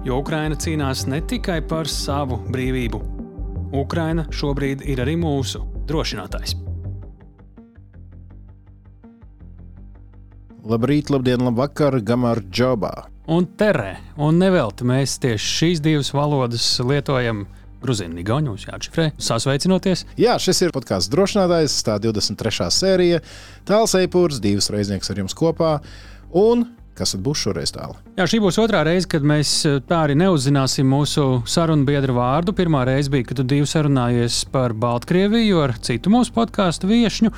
Jo Ukraina cīnās ne tikai par savu brīvību. Ukraina šobrīd ir arī mūsu drošinātājs. Labrīt, labdien, labvakar, gamār džobā. Un terē, un nevelti mēs tieši šīs divas valodas lietojam. Grūzīna Igaunija mums jāatšifrē. Sasveicinoties. Jā, šis ir podkāsts drošinātājs, tā 23. sērija. Tāls Eipūrs, divas reizes ar jums kopā. Un Kas tad būs šoreiz tālāk? Jā, šī būs otrā reize, kad mēs eh, tā arī neuzzināsim mūsu sarunu biedru vārdu. Pirmā reize bija, kad tu divi sarunājies par Baltkrieviju ar citu mūsu podkāstu viesņu,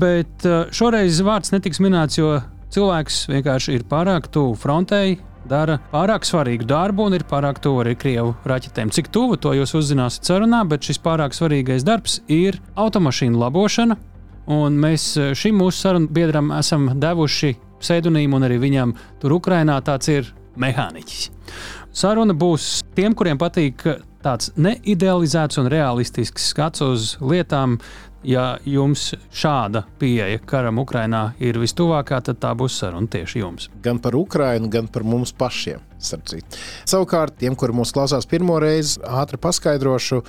bet eh, šoreiz vārds netiks minēts, jo cilvēks vienkārši ir pārāk tuvu frontei, dara pārāk svarīgu darbu un ir pārāk tuvu arī krievu raķetēm. Cik tuvu to jūs uzzināsiet sarunā, bet šis pārāk svarīgais darbs ir automašīnu labošana. Un mēs eh, šim mūsu sarunu biedram esam devuši pseidonīmu, un arī viņam tur Ukrainā tāds ir mehāniķis. Saruna būs tiem, kuriem patīk tāds neidealizēts un realistisks skats uz lietām. Ja jums šāda pieeja karam Ukrainā ir vistuvākā, tad tā būs saruna tieši jums. Gan par Ukrajinu, gan par mums pašiem. Savukārt, tiem, kuri mūs klausās pirmo reizi, ātri paskaidrošu,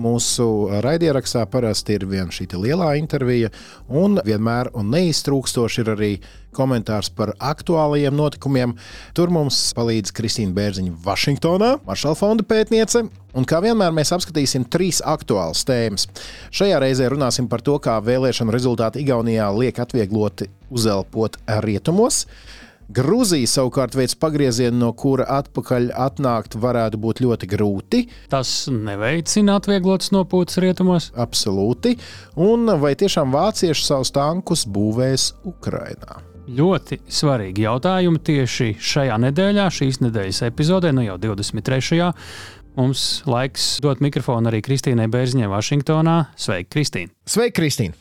mūsu raidierakstā parasti ir viena šī lielā intervija, un vienmēr un neiztrūkstoši ir arī komentārs par aktuālajiem notikumiem. Tur mums palīdz Kristīna Bērziņa Vašingtonā, Maršala fonda pētniece. Un kā vienmēr, mēs apskatīsim trīs aktuālas tēmas. Šajā reizē runāsim par to, kā vēlēšanu rezultāti Igaunijā liek atviegloti uzelpot rietumos. Grūzija savukārt veids pagriezienu, no kura atpakaļ atnākt varētu būt ļoti grūti. Tas neveicina atvieglotas nopūtas rietumos. Absolūti. Un vai tiešām vācieši savus tankus būvēs Ukrajinā? Ļoti svarīgi jautājumi tieši šajā nedēļā, šīs nedēļas epizodē, nu jau 23. Mums laiks dot mikrofonu arī Kristīnai Bērziņai Vašingtonā. Sveiki, Kristīne! Sveiki, Kristīne!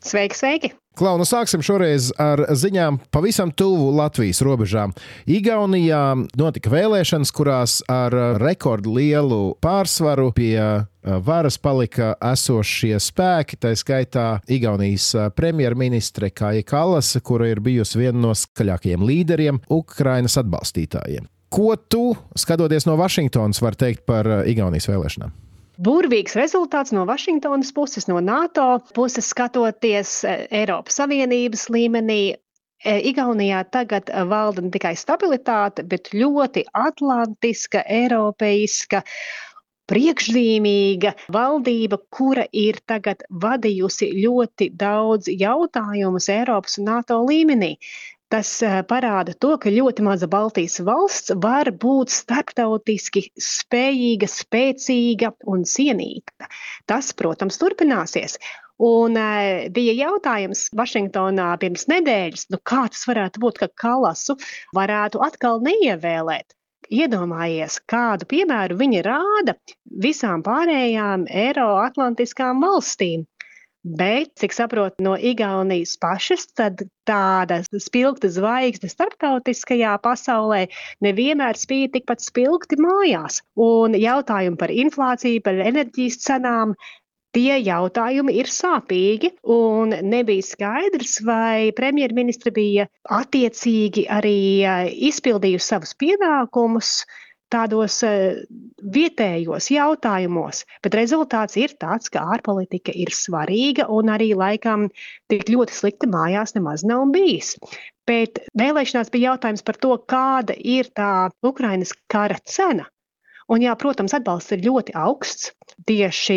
Sveiki, sveiki! Klau, nu sāksim šoreiz ar ziņām pavisam tuvu Latvijas robežām. Igaunijā notika vēlēšanas, kurās ar rekordlielu pārsvaru pie uh, varas palika esošie spēki, tā skaitā Igaunijas uh, premjerministre Kāja Kallas, kura ir bijusi viena no skaļākajiem līderiem Ukrainas atbalstītājiem. Ko tu, skatoties no Vašingtonas, vari teikt par uh, Igaunijas vēlēšanām? Burvīgs rezultāts no Vašingtonas puses, no NATO puses, skatoties e, Eiropas Savienības līmenī. E, Igaunijā tagad valda ne tikai stabilitāte, bet ļoti atlantiska, eiropeiska priekšzīmīga valdība, kura ir tagad vadījusi ļoti daudz jautājumus Eiropas un NATO līmenī. Tas eh, parāda to, ka ļoti maza Baltijas valsts var būt starptautiski spējīga, spēcīga un cienīta. Tas, protams, turpināsies. Un uh, bija jautājums Vašingtonā pirms nedēļas, nu, kā tas varētu būt, ka Kalasu varētu atkal neievēlēt. Iedomājies, kādu piemēru viņi rāda visām pārējām Eiroatlantiskām valstīm. Bet, cik saprotu no Igaunijas pašas, tad tāda spilgta zvaigzne starptautiskajā pasaulē nevienmēr spīd tikpat spilgti mājās. Un jautājumi par inflāciju, par enerģijas cenām, Tie jautājumi ir sāpīgi, un nebija skaidrs, vai premjerministra bija attiecīgi arī eh, izpildījusi savus pienākumus, tādos uh, vietējos jautājumos, bet rezultāts ir tāds, ka ārpolitika ir svarīga un arī laikam tik ļoti slikti mājās nemaz nav bijis. Bet vēlēšanās bija jautājums par to, kāda ir tā Ukrainas kara cena. Un, jā, protams, atbalsts ir ļoti augsts tieši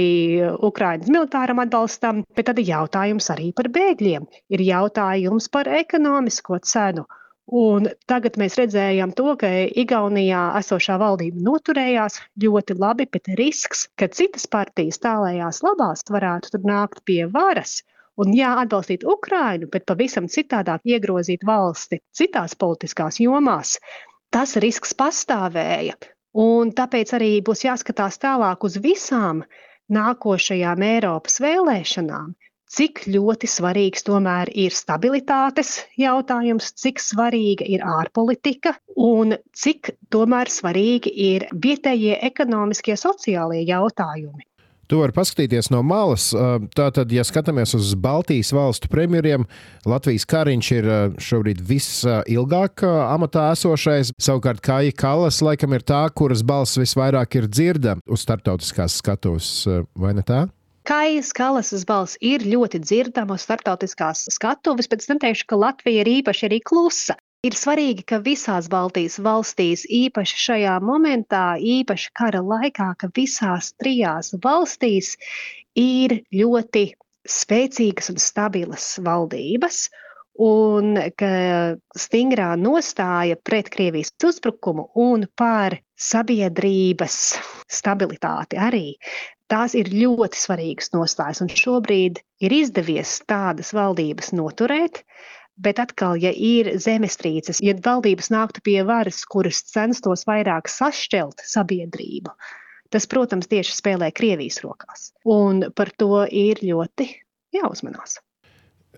Ukraiņas militāram atbalstam, bet tad ir jautājums arī par bēgļiem. Ir jautājums par ekonomisko cenu. Un tagad mēs redzējām to, ka Igaunijā esošā valdība noturējās ļoti labi, bet risks, ka citas partijas tālējās labās varētu nākt pie varas. Un jā, atbalstīt Ukrainu, bet pavisam citādāk iegrozīt valsti citās politiskās jomās. Tas risks pastāvēja. Un tāpēc arī būs jāskatās tālāk uz visām nākošajām Eiropas vēlēšanām, cik ļoti svarīgs tomēr ir stabilitātes jautājums, cik svarīga ir ārpolitika un cik tomēr svarīgi ir vietējie ekonomiskie, sociālie jautājumi. Tu vari paskatīties no malas. Tātad, ja skatāmies uz Baltijas valstu premjeriem, Latvijas kariņš ir šobrīd visilgāk amatā esošais. Savukārt Kāja Kallas laikam ir tā, kuras balss visvairāk ir dzirdama uz starptautiskās skatuves, vai ne tā? Kājas Kalasas balss ir ļoti dzirdama uz starptautiskās skatuves, bet es neteikšu, ka Latvija ir īpaši arī klusa. Ir svarīgi, ka visās Baltijas valstīs, īpaši šajā momentā, īpaši kara laikā, ka visās trijās valstīs ir ļoti spēcīgas un stabilas valdības, un ka stingrā nostāja pret Krievijas uzbrukumu un par sabiedrības stabilitāti arī. Tās ir ļoti svarīgas nostājas, un šobrīd ir izdevies tādas valdības noturēt. Bet atkal, ja ir zemestrīces, ja valdības nāktu pie varas, kuras censtos vairāk sašķelt sabiedrību, tas, protams, tieši spēlē Krievijas rokās. Un par to ir ļoti jāuzmanās.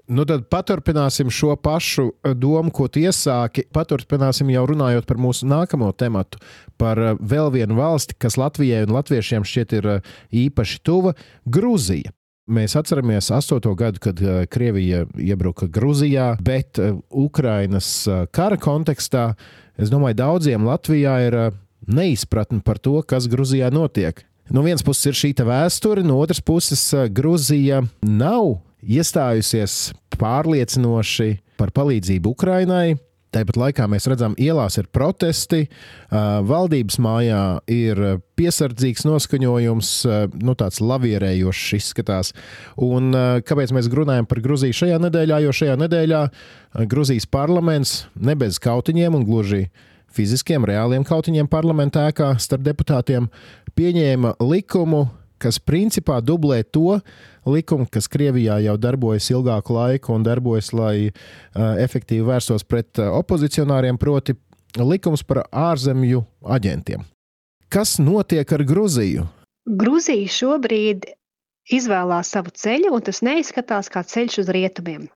Nu tad paturpināsim šo pašu eh, domu, ko tu iesāki. Paturpināsim jau runājot par mūsu nākamo tematu, par eh, vēl vienu valsti, kas Latvijai un latviešiem šķiet ir eh, īpaši tuva - Grūzija. Mēs atceramies 8. gadu, kad Krievija iebruka Grūzijā, bet Ukrainas kara kontekstā, es domāju, daudziem Latvijā ir neizpratne par to, kas Grūzijā notiek. No vienas puses ir šī vēsture, no otras puses Grūzija nav iestājusies pārliecinoši par palīdzību Ukrainai. Tāpat laikā mēs redzam, ielās ir protesti, valdības mājā ir piesardzīgs noskaņojums, nu, tāds lavierējošs izskatās. Un kāpēc mēs runājam par Grūziju šajā nedēļā? Jo šajā nedēļā Grūzijas parlaments ne bez kautiņiem un gluži fiziskiem, reāliem kautiņiem parlamentā starp deputātiem pieņēma likumu, kas principā dublē to likumu, kas Krievijā jau darbojas ilgāku laiku un darbojas, lai uh, efektīvi vērstos pret uh, opozicionāriem, proti, likums par ārzemju aģentiem. Kas notiek ar Gruziju? Gruzija šobrīd izvēlās savu ceļu, un tas neizskatās kā ceļš uz rietumiem.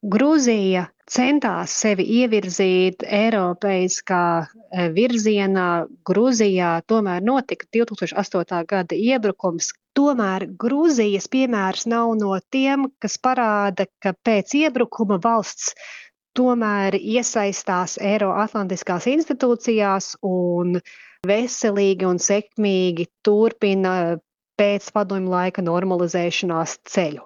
Grūzija centās sevi ievirzīt Eiropeiskā eh, virzienā. Grūzijā tomēr notika 2008. gada iebrukums. Tomēr Grūzijas piemērs nav no tiem, kas parāda, ka pēc iebrukuma valsts tomēr iesaistās Eiroatlantiskās institūcijās un veselīgi un sekmīgi turpina pēc padomju laika normalizēšanās ceļu.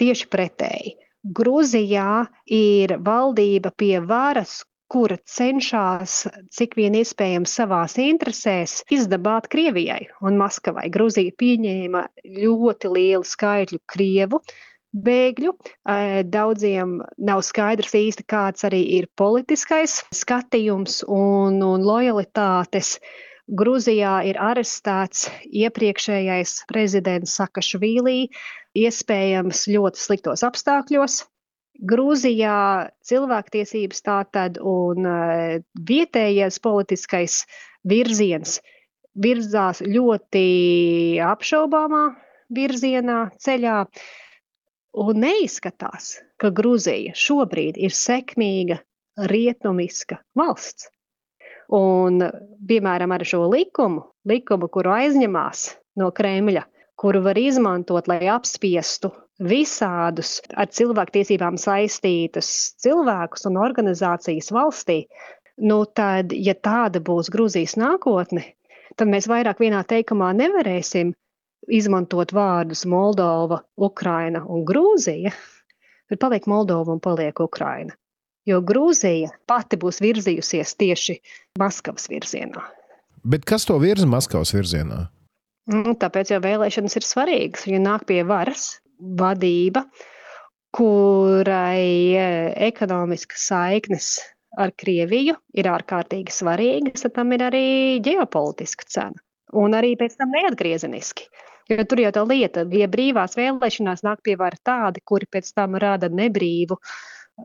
Tieši pretēji. Grūzijā ir valdība pie varas, kura cenšas, cik vien iespējams, savās interesēs izdabāt Krievijai un Maskavai. Grūzija pieņēma ļoti lielu skaitļu krievu bēgļu. Daudziem nav skaidrs īsti, kāds arī ir politiskais skatījums un, un lojalitātes. Grūzijā ir arestēts iepriekšējais prezidents Sakašvīlī, iespējams ļoti sliktos apstākļos. Grūzijā cilvēktiesības tātad un e, vietējais politiskais virziens virzās ļoti apšaubāmā virzienā, ceļā. Un neizskatās, ka Grūzija šobrīd ir sekmīga, rietumiska valsts. Un, piemēram, ar šo likumu, likumu, kuru aizņemās no Kremļa, kuru var izmantot, lai apspiestu visādus ar cilvēktiesībām saistītus cilvēkus un organizācijas valstī, nu tad, ja tāda būs Grūzijas nākotne, tad mēs vairāk vienā teikumā nevarēsim izmantot vārdus Moldova, Ukraina un Grūzija. Tad paliek Moldova un paliek Ukraina jo Grūzija pati būs virzījusies tieši Maskavas virzienā. Bet kas to virza Maskavas virzienā? Nu, tāpēc jau vēlēšanas ir svarīgas. Viņa nāk pie varas vadība, kurai e, ekonomiskas saiknes ar Krieviju ir ārkārtīgi svarīgas, tad tam ir arī ģeopolitiska cena. Un arī pēc tam neatgriezeniski. Jo tur jau tā lieta, ja brīvās vēlēšanās nāk pie vara tādi, kuri pēc tam rada nebrīvu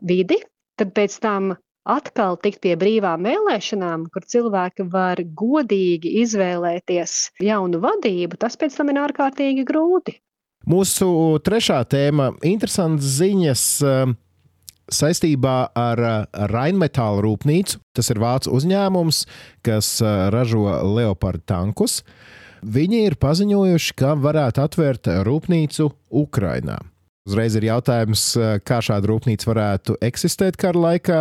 vidi, tad pēc tam atkal tikt pie brīvām vēlēšanām, kur cilvēki var godīgi izvēlēties jaunu vadību, tas pēc tam ir ārkārtīgi grūti. Mūsu trešā tēma - interesants ziņas eh, saistībā ar Rainmetāla rūpnīcu. Tas ir vācu uzņēmums, kas eh, ražo Leopardu tankus. Viņi ir paziņojuši, ka varētu atvērt rūpnīcu Ukrajinā. Uzreiz ir jautājums, kā šāda rūpnīca varētu eksistēt kara laikā.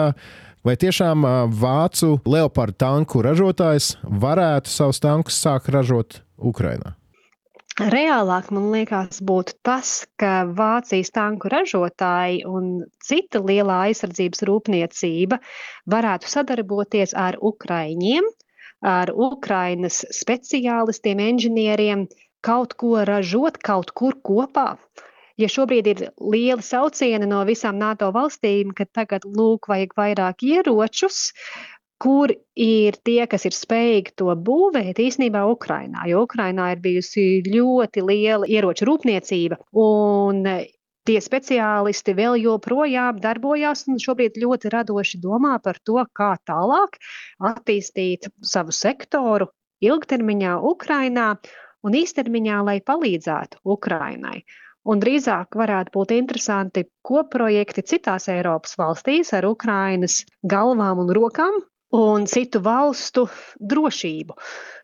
Vai tiešām vācu leopardu tanku ražotājs varētu savus tankus sākt ražot Ukrajinā? Reālāk man liekas, būtu tas, ka Vācijas tanku ražotāji un cita lielā aizsardzības rūpniecība varētu sadarboties ar Ukraiņiem, ar Ukrainas speciālistiem, inženieriem, kaut ko ražot kaut kur kopā. Uh, ja šobrīd ir liela sauciena no visām NATO valstīm, ka tagad lūk, vajag vairāk ieročus, kur ir tie, kas ir spējīgi to būvēt, īstenībā Ukrainā. Jo Ukrainā ir bijusi ļoti liela ieroču rūpniecība. Un tie speciālisti vēl joprojām darbojās un šobrīd ļoti radoši domā par to, kā tālāk attīstīt savu sektoru ilgtermiņā Ukrainā un īstermiņā, lai palīdzētu Ukrainai. Un drīzāk varētu būt interesanti koprojekti citās Eiropas valstīs ar Ukrainas galvām un rokām un citu valstu drošību.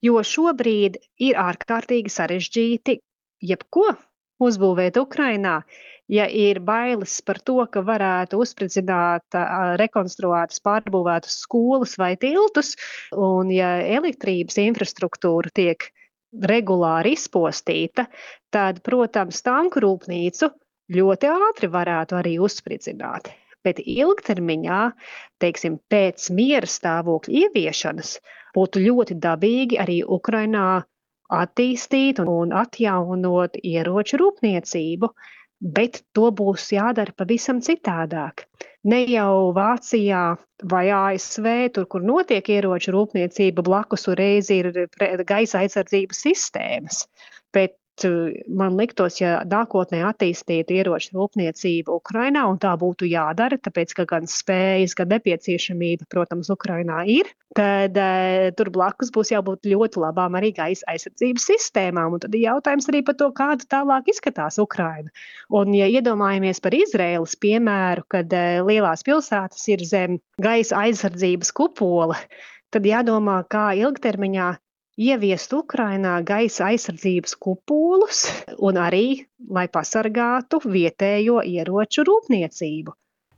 Jo šobrīd ir ārkārtīgi sarežģīti jebko uzbūvēt Ukrainā, ja ir bailes par to, ka varētu uzspridzināt rekonstruētas, pārbūvētas skolas vai tiltus, un ja elektrības infrastruktūra tiek regulāri izpostīta, tad, protams, tanku rūpnīcu ļoti ātri varētu arī uzspridzināt. Bet ilgtermiņā, teiksim, pēc miera stāvokļa ieviešanas, būtu ļoti dabīgi arī Ukrainā attīstīt un atjaunot ieroču rūpniecību, bet to būs jādara pavisam citādāk ne jau Vācijā vai ASV, tur, kur notiek ieroču rūpniecība, blakus uzreiz ir gaisa aizsardzības sistēmas. Bet man liktos, ja nākotnē attīstītu ieroču rūpniecību Ukrajinā, un tā būtu jādara, tāpēc ka gan spējas, gan nepieciešamība, protams, Ukrajinā ir, tad e, tur blakus būs jābūt ļoti labām arī gaisa aizsardzības sistēmām. Un tad ir jautājums arī par to, kāda tālāk izskatās Ukraina. Un, ja iedomājamies par Izraēlas piemēru, kad e, lielās pilsētas ir zem gaisa aizsardzības kupola, tad jādomā, kā ilgtermiņā ieviest Ukrainā gaisa aizsardzības kupolus un arī, lai pasargātu vietējo ieroču rūpniecību.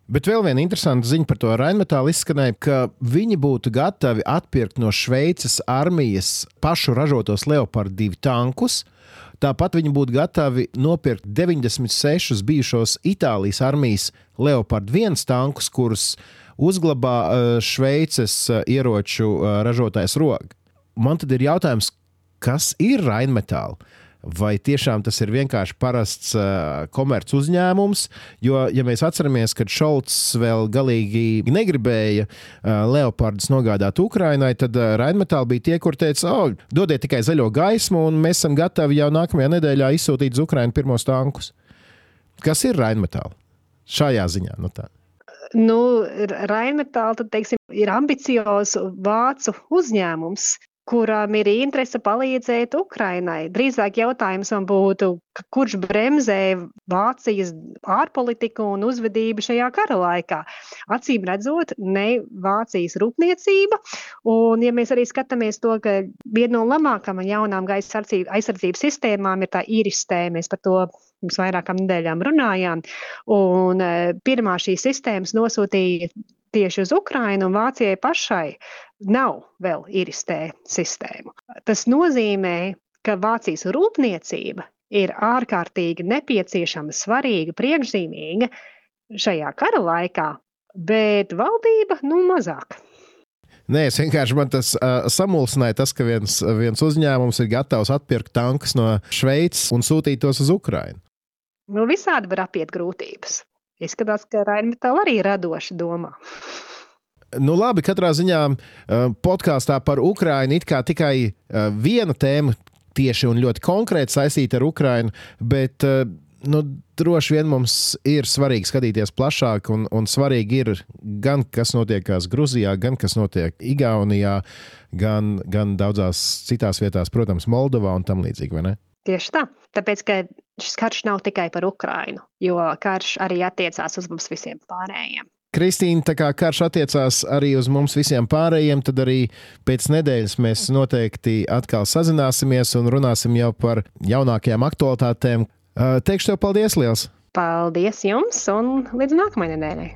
Bet vēl viena interesanta ziņa par to Rainmetālu izskanēja, ka viņi būtu gatavi atpirkt no Šveices armijas pašu ražotos Leopard 2 tankus. Tāpat viņi būtu gatavi nopirkt 96 bijušos Itālijas armijas Leopard 1 tankus, kurus uzglabā eh, Šveices eh, ieroču eh, ražotājs Roga man tad ir jautājums, kas ir Rainmetāla? Vai tiešām tas ir vienkārši parasts uh, komerc uzņēmums? Jo, ja mēs atceramies, kad Šalts vēl galīgi negribēja uh, Leopardus nogādāt Ukrainai, tad uh, Rainmetāla bija tie, kur teica, oh, dodiet tikai zaļo gaismu, un mēs esam gatavi jau nākamajā nedēļā izsūtīt uz Ukrainu pirmos tankus. Kas ir Rainmetāla šajā ziņā? Nu tā. Nu, Rainmetāla ir ambiciozs vācu uzņēmums, kuram ir interese palīdzēt Ukrainai. Drīzāk jautājums man būtu, kurš bremzē Vācijas ārpolitiku un uzvedību šajā kara laikā. Acīm redzot, ne Vācijas rūpniecība. Un, ja mēs arī skatāmies to, ka viena no labākām un jaunām gaisa aizsardzības sistēmām ir tā īristē, mēs par to pirms vairākām nedēļām runājām. Un, e, pirmā šīs sistēmas nosūtīja tieši uz Ukrajinu un Vācijai pašai nav vēl iristē sistēmu. Tas nozīmē, ka Vācijas rūpniecība ir ārkārtīgi nepieciešama, svarīga, priekšzīmīga šajā kara laikā, bet valdība nu mazāk. Nē, es vienkārši man tas uh, samulsināja, tas, ka viens, viens uzņēmums ir gatavs atpirkt tankus no Šveices un sūtīt tos uz Ukrajinu. Nu, visādi var apiet grūtības. Izskatās, ka Rainmetāla arī radoši domā. Nu, labi, katrā ziņā podkāstā par Ukrajinu it kā tikai viena tēma tieši un ļoti konkrēti saistīta ar Ukrajinu, bet nu, droši vien mums ir svarīgi skatīties plašāk, un, un svarīgi ir gan kas notiekās Grūzijā, gan kas notiek Igaunijā, gan, gan daudzās citās vietās, protams, Moldovā un tam līdzīgi. Tieši tā. Tāpēc, ka šis karš nav tikai par Ukrajinu, jo karš arī attiecās uz mums visiem pārējiem. Kristīna, tā kā karš attiecās arī uz mums visiem pārējiem, tad arī pēc nedēļas mēs noteikti atkal sazināsimies un runāsim jau par jaunākajām aktualitātēm. Teikšu tev paldies liels! Paldies jums un līdz nākamajai nedēļai!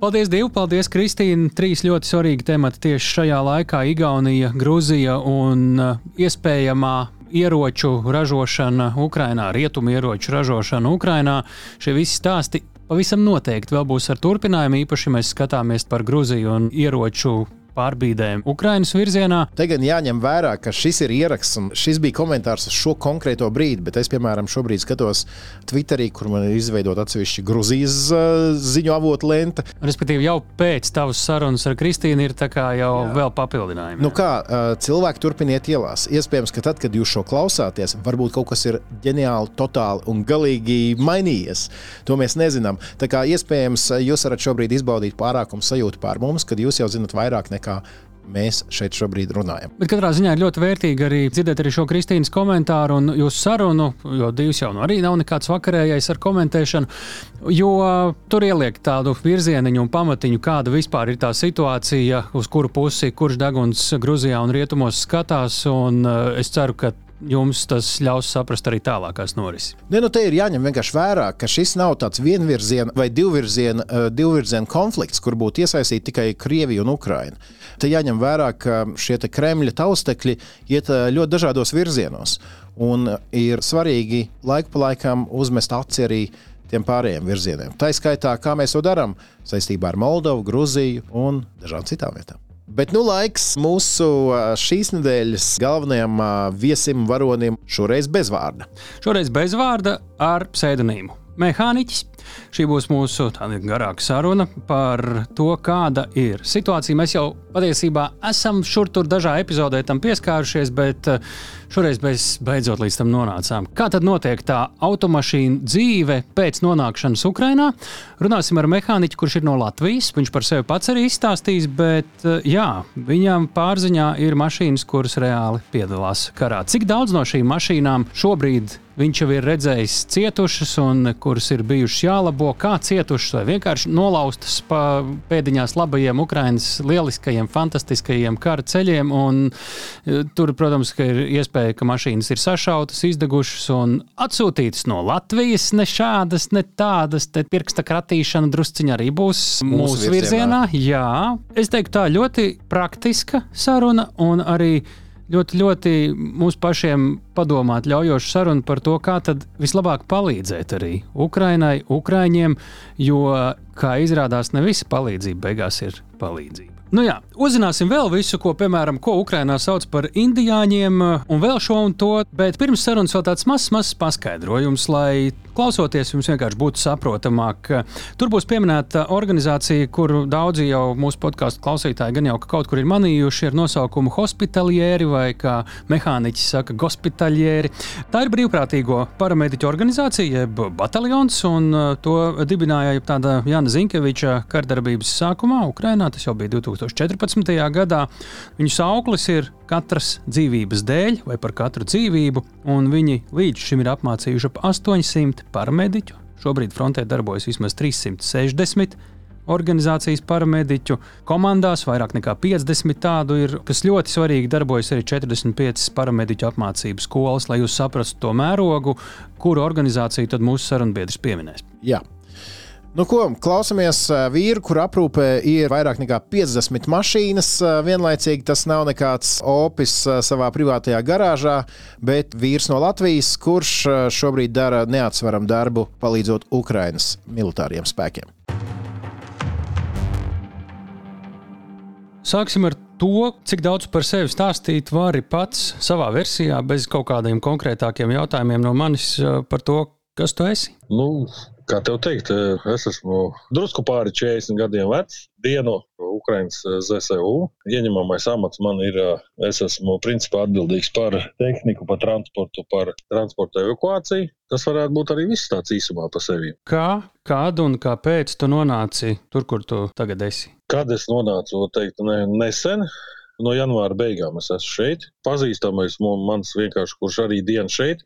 Paldies, Dievu! Paldies, Kristīna! Trīs ļoti svarīgi temati tieši šajā laikā - Igaunija, Grūzija un iespējamā ieroču ražošana Ukrajinā, rietumu ieroču ražošana Ukrajinā. Šie visi stāsti pavisam noteikti vēl būs ar turpinājumu. Īpaši mēs skatāmies par Grūziju un ieroču pārbīdēm Ukraiņas virzienā. Te gan jāņem vērā, ka šis ir ieraksts un šis bija komentārs uz šo konkrēto brīdi, bet es, piemēram, šobrīd skatos Twitterī, kur man ir izveidota atsevišķa Grūzijas uh, ziņu avotu lente. Respektīvi, jau pēc tavas sarunas ar Kristīnu ir jau Jā. vēl papildinājumi. Nu kā, uh, cilvēki turpiniet ielās. Iespējams, ka tad, kad jūs šo klausāties, varbūt kaut kas ir ģeniāli, totāli un galīgi mainījies. To mēs nezinām. Tā kā iespējams, jūs varat šobrīd izbaudīt pārākumu sajūtu pār mums, kad jūs jau zinat vairāk nekā nekā mēs šeit šobrīd runājam. Bet katrā ziņā ir ļoti vērtīgi arī dzirdēt arī šo Kristīnas komentāru un jūsu sarunu, jo divas jau nu arī nav nekāds vakarējais ar komentēšanu, jo tur ieliek tādu virzieniņu un pamatiņu, kāda vispār ir tā situācija, uz kuru pusi kurš deguns Gruzijā un Rietumos skatās, un eh, es ceru, ka jums tas ļaus saprast arī tālākās norises. Ne, nu te ir jāņem vienkārši vērā, ka šis nav tāds vienvirziena vai divvirziena, uh, divvirziena konflikts, kur būtu iesaistīti tikai Krievija un Ukraina. Te jāņem vērā, ka šie Kremļa taustekļi iet uh, ļoti dažādos virzienos. Un ir svarīgi laiku pa laikam uzmest aci arī tiem pārējiem virzieniem. Tā izskaitā, kā mēs to darām saistībā ar Moldovu, Gruziju un dažādām citām vietām. Bet nu laiks mūsu šīs nedēļas galvenajam viesim, varonim, šoreiz bez vārda. Šoreiz bez vārda ar pseidonīmu. Mehāniķis. Šī būs mūsu garāka saruna par to, kāda ir situācija. Mēs jau patiesībā esam šur tur dažā epizodē tam pieskārušies, bet šoreiz mēs beidzot līdz tam nonācām. Kā tad notiek tā automašīna dzīve pēc nonākšanas Ukrajinā? Runāsim ar mehāniķu, kurš ir no Latvijas. Viņš par sevi pats arī izstāstīs, bet jā, viņam pārziņā ir mašīnas, kuras reāli piedalās karā. Cik daudz no šīm mašīnām šobrīd viņš jau ir redzējis cietušas un kuras ir bijušas jālabo, kā cietušas vai vienkārši nolaustas pa pēdiņās labajiem Ukraiņas lieliskajiem, fantastiskajiem kara ceļiem. Un, e, tur, protams, ir iespēja, ka mašīnas ir sašautas, izdegušas un atsūtītas no Latvijas. Ne šādas, ne tādas, te pirksta kratīšana drusciņā arī būs mūsu, mūsu virzienā. virzienā. Jā, es teiktu, tā ļoti praktiska saruna un arī ļoti, ļoti mums pašiem padomāt ļaujošu sarunu par to, kā tad vislabāk palīdzēt arī Ukrainai, Ukraiņiem, jo, kā izrādās, ne visa palīdzība beigās ir palīdzība. Nu jā, uzzināsim vēl visu, ko, piemēram, ko Ukrainā sauc par indiāņiem, un vēl šo un to, bet pirms sarunas vēl tāds mazs, mazs paskaidrojums, lai klausoties jums vienkārši būtu saprotamāk. Tur būs pieminēta organizācija, kuru daudzi jau mūsu podkāstu klausītāji gan jau kaut kur ir manījuši ar nosaukumu hospitalieri vai, kā mehāniķis saka, gospitaļieri. Tā ir brīvprātīgo paramediķu organizācija, jeb bataljons, un to dibināja tāda Jana Zinkeviča kardarbības sākumā Ukrainā. Tas jau bija 2000. 2014. gadā. Viņu sauklis ir katras dzīvības dēļ vai par katru dzīvību, un viņi līdz šim ir apmācījuši ap 800 paramediķu. Šobrīd frontē darbojas vismaz 360 organizācijas paramediķu komandās, vairāk nekā 50 tādu ir, kas ļoti svarīgi darbojas arī 45 paramediķu apmācības skolas, lai jūs saprastu to mērogu, kuru organizāciju tad mūsu sarunbiedrs pieminēs. Jā. Nu, ko, klausamies vīru, kur aprūpē ir vairāk nekā 50 mašīnas. Vienlaicīgi tas nav nekāds opis savā privātajā garāžā, bet vīrs no Latvijas, kurš šobrīd dara neatsveramu darbu, palīdzot Ukraiņas militāriem spēkiem. Sāksim ar to, cik daudz par sevi stāstīt vari pats savā versijā, bez kaut kādiem konkrētākiem jautājumiem no manis par to, kas tu esi. Nu, Kā tev teikt, es esmu drusku pāri 40 gadiem vecs. Dienu Ukraiņas ZSU ieņemamais amats man ir. Es esmu principā atbildīgs par tehniku, par transportu, par transporta evakuāciju. Tas varētu būt arī viss tāds īsumā pa sevi. Kā, kad un kāpēc tu nonāci tur, kur tu tagad esi? Kad es nonācu, teikt, ne, nesen, no janvāra beigām es esmu šeit. Pazīstamais mans vienkārši, kurš arī dienu šeit,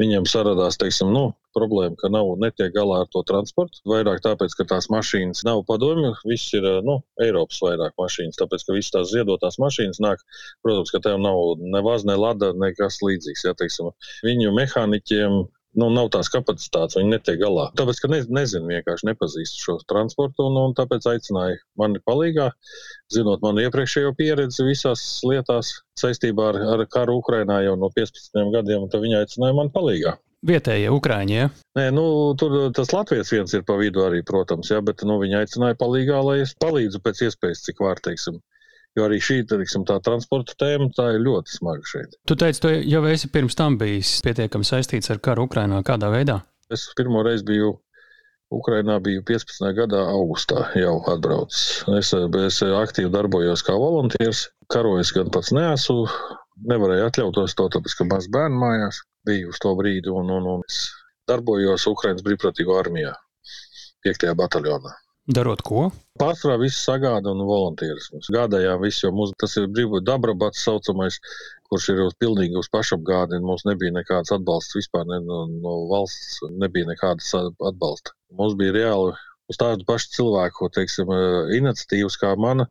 viņiem saradās, teiksim, nu, problēma, ka nav netiek galā ar to transportu. Vairāk tāpēc, ka tās mašīnas nav padomju, viss ir, nu, Eiropas vairāk mašīnas, tāpēc, ka visas tās ziedotās mašīnas nāk, protams, ka tev nav ne vaz, ne lada, nekas līdzīgs, ja, teiksim, viņu mehāniķiem nu, nav tās kapacitātes, viņi netiek galā. Tāpēc, ka ne, nezinu, vienkārši nepazīstu šo transportu, un, un tāpēc aicināju mani palīgā, zinot manu iepriekšējo pieredzi visās lietās saistībā ar, ar karu Ukrainā jau no 15 gadiem, un viņi aicināja mani palīgā. Vietējie ukrāņi. Ja? Nē, nu, tur tas Latvijas viens ir pa vidu arī, protams, ja, bet nu, viņi aicināja palīgā, lai es palīdzu pēc iespējas, cik var, teiksim. Jo arī šī teiksim, transporta tēma tā ir ļoti smaga šeit. Tu teici, tu jau esi pirms tam bijis pietiekami saistīts ar karu Ukrajinā. Kādā veidā? Es pirmo reizi biju Ukrainā, biju 15. gadā augustā jau atbraucis. Es, es aktīvi darbojos kā volunteers. Karojis gan pats neesmu, nevarēju atļauties to, tāpēc, ka maz bērnu mājās bija uz to brīdi. Un, un, un es darbojos Ukraiņas brīvprātīgo armijā, 5. bataljonā. Darot ko? Pārsvarā viss sagāda un volunteeris. Mēs gādājām visu, jo mums tas ir brīvs dabrabats saucamais, kurš ir uz pilnīgi uz pašapgādi. Mums nebija nekāds atbalsts vispār ne, no, no valsts, nebija nekādas atbalsta. Mums bija reāli uz tādu pašu cilvēku, teiksim, iniciatīvas kā mana.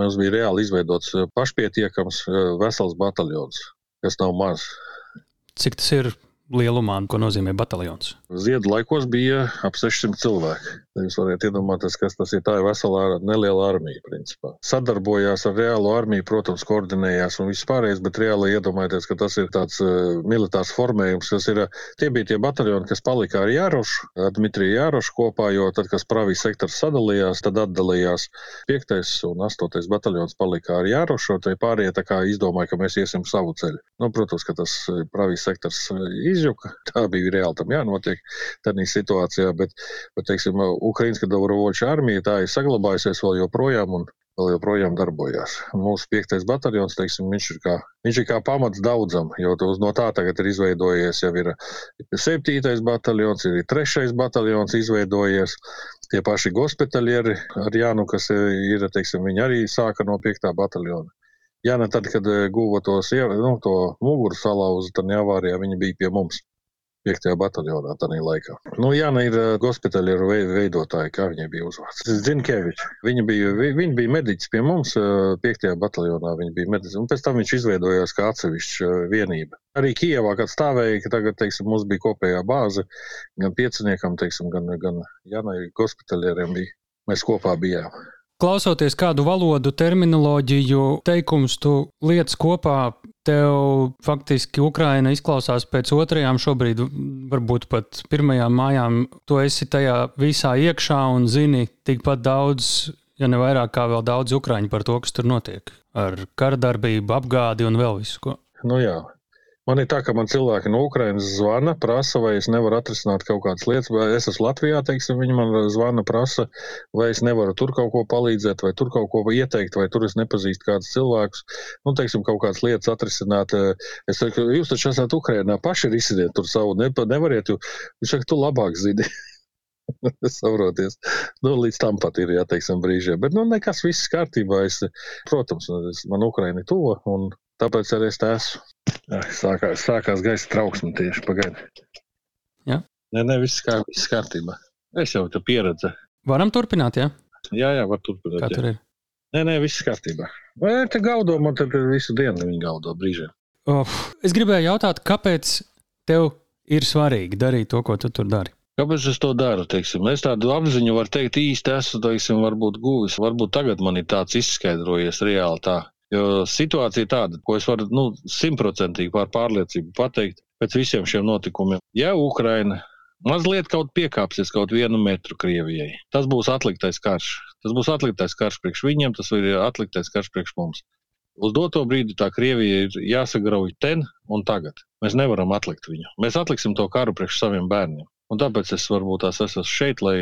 Mums bija reāli izveidots pašpietiekams vesels bataljons, kas nav maz. Cik tas ir lielumā, ko nozīmē bataljons? Ziedu laikos bija ap 600 cilvēki. Jūs varat iedomāties, kas tas ir. Tā ir vesela neliela armija, principā. Sadarbojās ar reālo armiju, protams, koordinējās un viss pārējais, bet reāli iedomājieties, ka tas ir tāds uh, militārs formējums, kas ir, tie bija tie bataljoni, kas palika ar Jārošu, Dmitriju Jārošu kopā, jo tad, kad Pravijas sektors sadalījās, tad atdalījās 5. un 8. bataljons palika ar Jārošu, un tie pārējie izdomāja, ka mēs iesim savu ceļu. Nu, protams, ka tas Pravijas sektors izjuka, tā bija reāli tam jānotiek tādā situācijā, bet, bet teiksim, Ukraiņas Dabrovoča armija tā ir saglabājusies vēl joprojām un vēl joprojām darbojās. Mūsu piektais bataljons, teiksim, viņš ir kā, viņš ir kā pamats daudzam, jo no tā tagad ir izveidojies jau ir septītais bataljons, ir trešais bataljons izveidojies. Tie paši gospitalieri ar Jānu, kas ir, teiksim, viņi arī sāka no piektā bataljona. Jā, ne tad, kad guva tos, nu, to muguru salauzu, tad avārijā viņi bija pie mums. 5. bataljonā tajā laikā. Nu, Jāna ir uh, hospitāļu veidotāja, kā viņai bija uzvārds. Zinkevičs. Viņa bija, viņa bija mediķis pie mums, uh, 5. bataljonā. Viņa bija mediķis, un pēc tam viņš izveidojās kā atsevišķa vienība. Arī Kijavā, kad stāvēja, ka tagad, teiksim, mums bija kopējā bāze, gan pieciniekam, teiksim, gan, gan Jānai hospitāļiem bija. Mēs kopā bijām. Klausoties kādu valodu, terminoloģiju, teikumus, tu lietas kopā, tev faktiski Ukraina izklausās pēc otrajām, šobrīd varbūt pat pirmajām mājām. Tu esi tajā visā iekšā un zini tikpat daudz, ja ne vairāk kā vēl daudz ukrāņu par to, kas tur notiek. Ar karadarbību, apgādi un vēl visu ko. Nu jā, Man ir tā, ka man cilvēki no Ukrainas zvana, prasa, vai es nevaru atrisināt kaut kādas lietas, vai es esmu Latvijā, teiksim, viņi man zvana, prasa, vai es nevaru tur kaut ko palīdzēt, vai tur kaut ko ieteikt, vai tur es nepazīstu kādus cilvēkus. Nu, teiksim, kaut kādas lietas atrisināt. Es saku, jūs taču esat Ukrainā, paši risiniet tur savu, ne, nevariet, jo viņš saka, tu labāk zini. Saproties. Nu, līdz tam pat ir jāteiksim brīžiem. Bet, nu, nekas viss kārtībā. Es, protams, es, man Ukraina ir tuva, un tāpēc arī es te esmu. Sākās, sākās gaisa trauksme tieši pagaidi. Ja? Nē, nē, viss, kā, viss kārtībā. Es jau tu pieredzi. Varam turpināt, jā? Jā, jā, var turpināt. Kā tur ir? Nē, nē, viss kārtībā. Vai te gaudo, man te visu dienu viņi gaudo brīžiem. Oh, es gribēju jautāt, kāpēc tev ir svarīgi darīt to, ko tu tur dari? Kāpēc es to daru? Teiksim? Es tādu apziņu varu teikt, īsti esmu teiksim, varbūt guvis. Varbūt tagad man ir tāds izskaidrojies reāli tā. Jo situācija tāda, ko es varu nu, simtprocentīgi pār pārliecību pateikt pēc visiem šiem notikumiem. Ja Ukraina mazliet kaut piekāpsies kaut vienu metru Krievijai, tas būs atliktais karš. Tas būs atliktais karš priekš viņiem, tas ir atliktais karš priekš mums. Uz doto brīdi tā Krievija ir jāsagrauj ten un tagad. Mēs nevaram atlikt viņu. Mēs atliksim to karu priekš saviem bērniem. Un tāpēc es varbūt tās esmu šeit, lai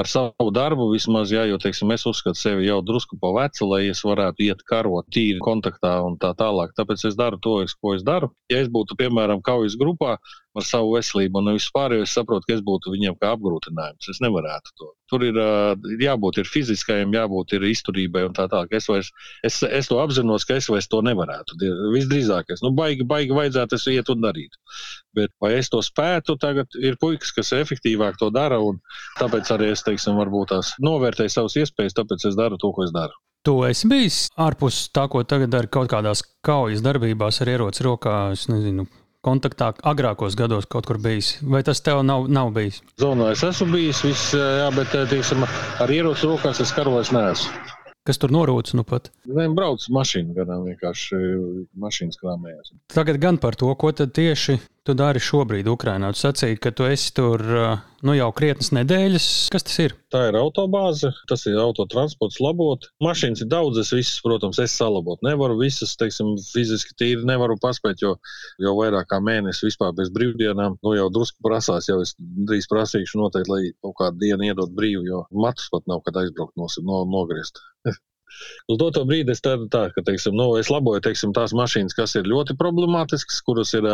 ar savu darbu vismaz, jā, jo teiksim, es uzskatu sevi jau drusku pa vecu, lai es varētu iet karot tīri kontaktā un tā tālāk. Tāpēc es daru to, ko es daru. Ja es būtu, piemēram, kaujas grupā, ar savu veselību un vispār, jo es saprotu, ka es būtu viņiem kā apgrūtinājums. Es nevarētu to. Tur ir jābūt ir fiziskajam, jābūt ir izturībai un tā tālāk. Es, vairs, es, es to apzinos, ka es vairs to nevarētu. Visdrīzāk, es nu, baigi, baigi vajadzētu es iet un darīt. Bet vai es to spētu, tagad ir puikas, kas efektīvāk to dara, un tāpēc arī es, teiksim, varbūt tās novērtēju savas iespējas, tāpēc es daru to, ko es daru. Tu esi bijis ārpus tā, ko tagad dara kaut kādās kaujas darbībās ar ieroci rokā, es nezinu, kontaktā agrākos gados kaut kur bijis? Vai tas tev nav, nav bijis? Zonā es esmu bijis, viss, jā, bet teiksim, ar ieroci rokās es karojis neesmu. Kas tur norūc nu pat? Nē, brauc mašīnu gadām vienkārši mašīnas krāmējās. Tagad gan par to, ko tad tieši tu dari šobrīd Ukrainā. Tu sacīji, ka tu esi tur nu, jau krietnes nedēļas. Kas tas ir? Tā ir autobāze, tas ir autotransports labot. Mašīnas ir daudzas, visas, protams, es salabot nevaru. Visas, teiksim, fiziski tīri nevaru paspēt, jo jau vairāk kā mēnesi vispār bez brīvdienām. Nu, jau drusku prasās, jau es drīz prasīšu noteikti, lai kaut kādu dienu iedot brīvu, jo matus pat nav, kad aizbraukt no, no, nogriezt. Uz doto brīdi es tādu tā, ka, teiksim, nu, es laboju, teiksim, tās mašīnas, kas ir ļoti problemātiskas, kuras ir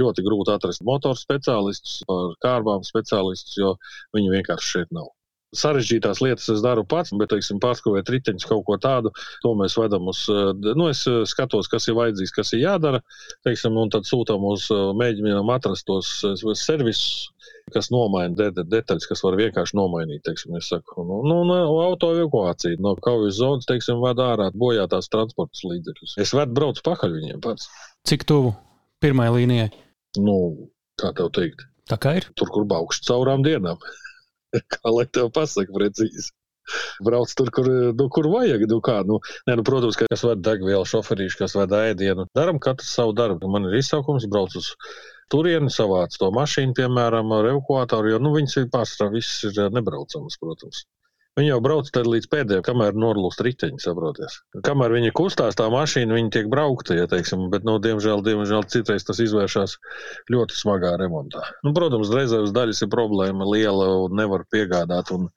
ļoti grūti atrast motoru speciālistus, kārbām speciālistus, jo viņi vienkārši šeit nav. Sarežģītās lietas es daru pats, bet, teiksim, pārskrūvēt riteņus kaut ko tādu, to mēs vedam uz, nu, es skatos, kas ir vajadzīgs, kas ir jādara, teiksim, un tad sūtām uz mēģinām atrast tos servisus, kas nomaina de detaļas, kas var vienkārši nomainīt. Teiksim, saku, nu, nu, nu, auto evakuācija no kaujas zonas, teiksim, ved ārā bojātās transporta līdzekļus. Es vedu braucu pakaļ viņiem pats. Cik tuvu pirmajai līnijai? Nu, kā tev teikt? Tā kā ir. Tur, kur baukšs caurām dienām. Kā lai tev pasaka precīzi. Brauc tur, kur, nu, kur vajag. Nu, kā, nu, ne, nu, protams, ka kas vada degvielu, šoferīšu, kas vada ēdienu. Daram katru savu darbu. Man ir izsaukums, brauc uz turieni, savāc to mašīnu, piemēram, ar evakuātoru, jo nu, viņas ir pārsvarā viss ir nebraucamas, protams. Viņi jau brauc līdz pēdējiem, kamēr norlūst riteņi, saprotiet. Kamēr viņi kustās, tā mašīna, viņi tiek braukta, ja teiksim, bet, nu, diemžēl, diemžēl citreiz tas izvēršas ļoti smagā remontā. Nu, protams, reizēs daļas ir problēma liela un nevar piegādāt, un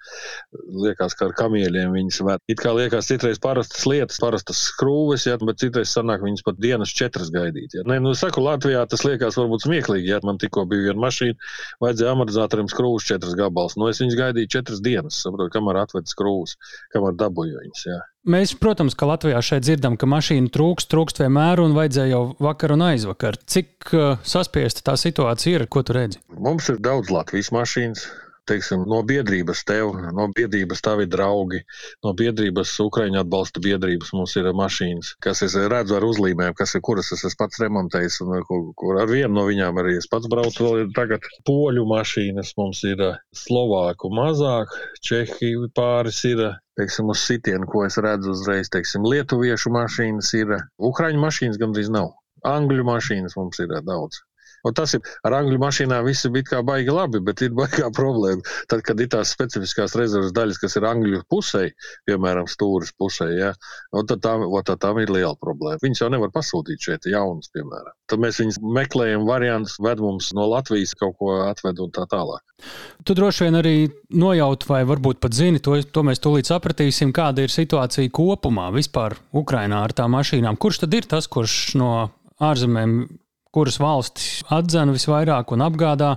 liekas, ka ar kamieļiem viņas var. It kā liekas, citreiz parastas lietas, parastas skrūves, ja, bet citreiz sanāk viņas pat dienas četras gaidīt. Ja. Nē, nu, saku, Latvijā tas liekas varbūt smieklīgi, ja man tikko bija viena mašīna, vajadzēja amortizatoriem skrūves četras gabals. Nu, es viņas gaidīju četras dienas, saprotu, kamēr atved skrūves, kamēr dabūju viņas. Jā. Mēs, protams, ka Latvijā šeit dzirdam, ka mašīna trūkst, trūkst vienmēr, un vajadzēja jau vakar un aizvakar. Cik uh, saspiesta tā situācija ir, ko tu redzi? Mums ir daudz Latvijas mašīnas, teiksim, no biedrības tev, no biedrības tavi draugi, no biedrības Ukraiņu atbalsta biedrības mums ir mašīnas, kas es redzu ar uzlīmēm, kas ir, kuras es esmu pats remontējis, un kur, kur ar vienu no viņām arī es pats braucu. Vēl ir tagad poļu mašīnas, mums ir slovāku mazāk, čehi pāris ir. Teiksim, uz sitienu, ko es redzu uzreiz, teiksim, lietuviešu mašīnas ir, ukraiņu mašīnas gandrīz nav. Angļu mašīnas mums ir daudz. Un tas ir ar angļu mašīnām viss bija kā baigi labi, bet ir baigā problēma. Tad, kad ir tās specifiskās rezerves daļas, kas ir angļu pusē, piemēram, stūris pusē, ja, tad, tam, tad tam ir liela problēma. Viņus jau nevar pasūtīt šeit jaunas, piemēram. Tad mēs viņus meklējam variantus, ved mums no Latvijas kaut ko atved un tā tālāk. Tu droši vien arī nojaut, vai varbūt pat zini, to, to mēs tūlīt sapratīsim, kāda ir situācija kopumā vispār Ukrainā ar tām mašīnām. Kurš tad ir tas, kurš no ārzemēm kuras valstis atzina visvairāk un apgādā.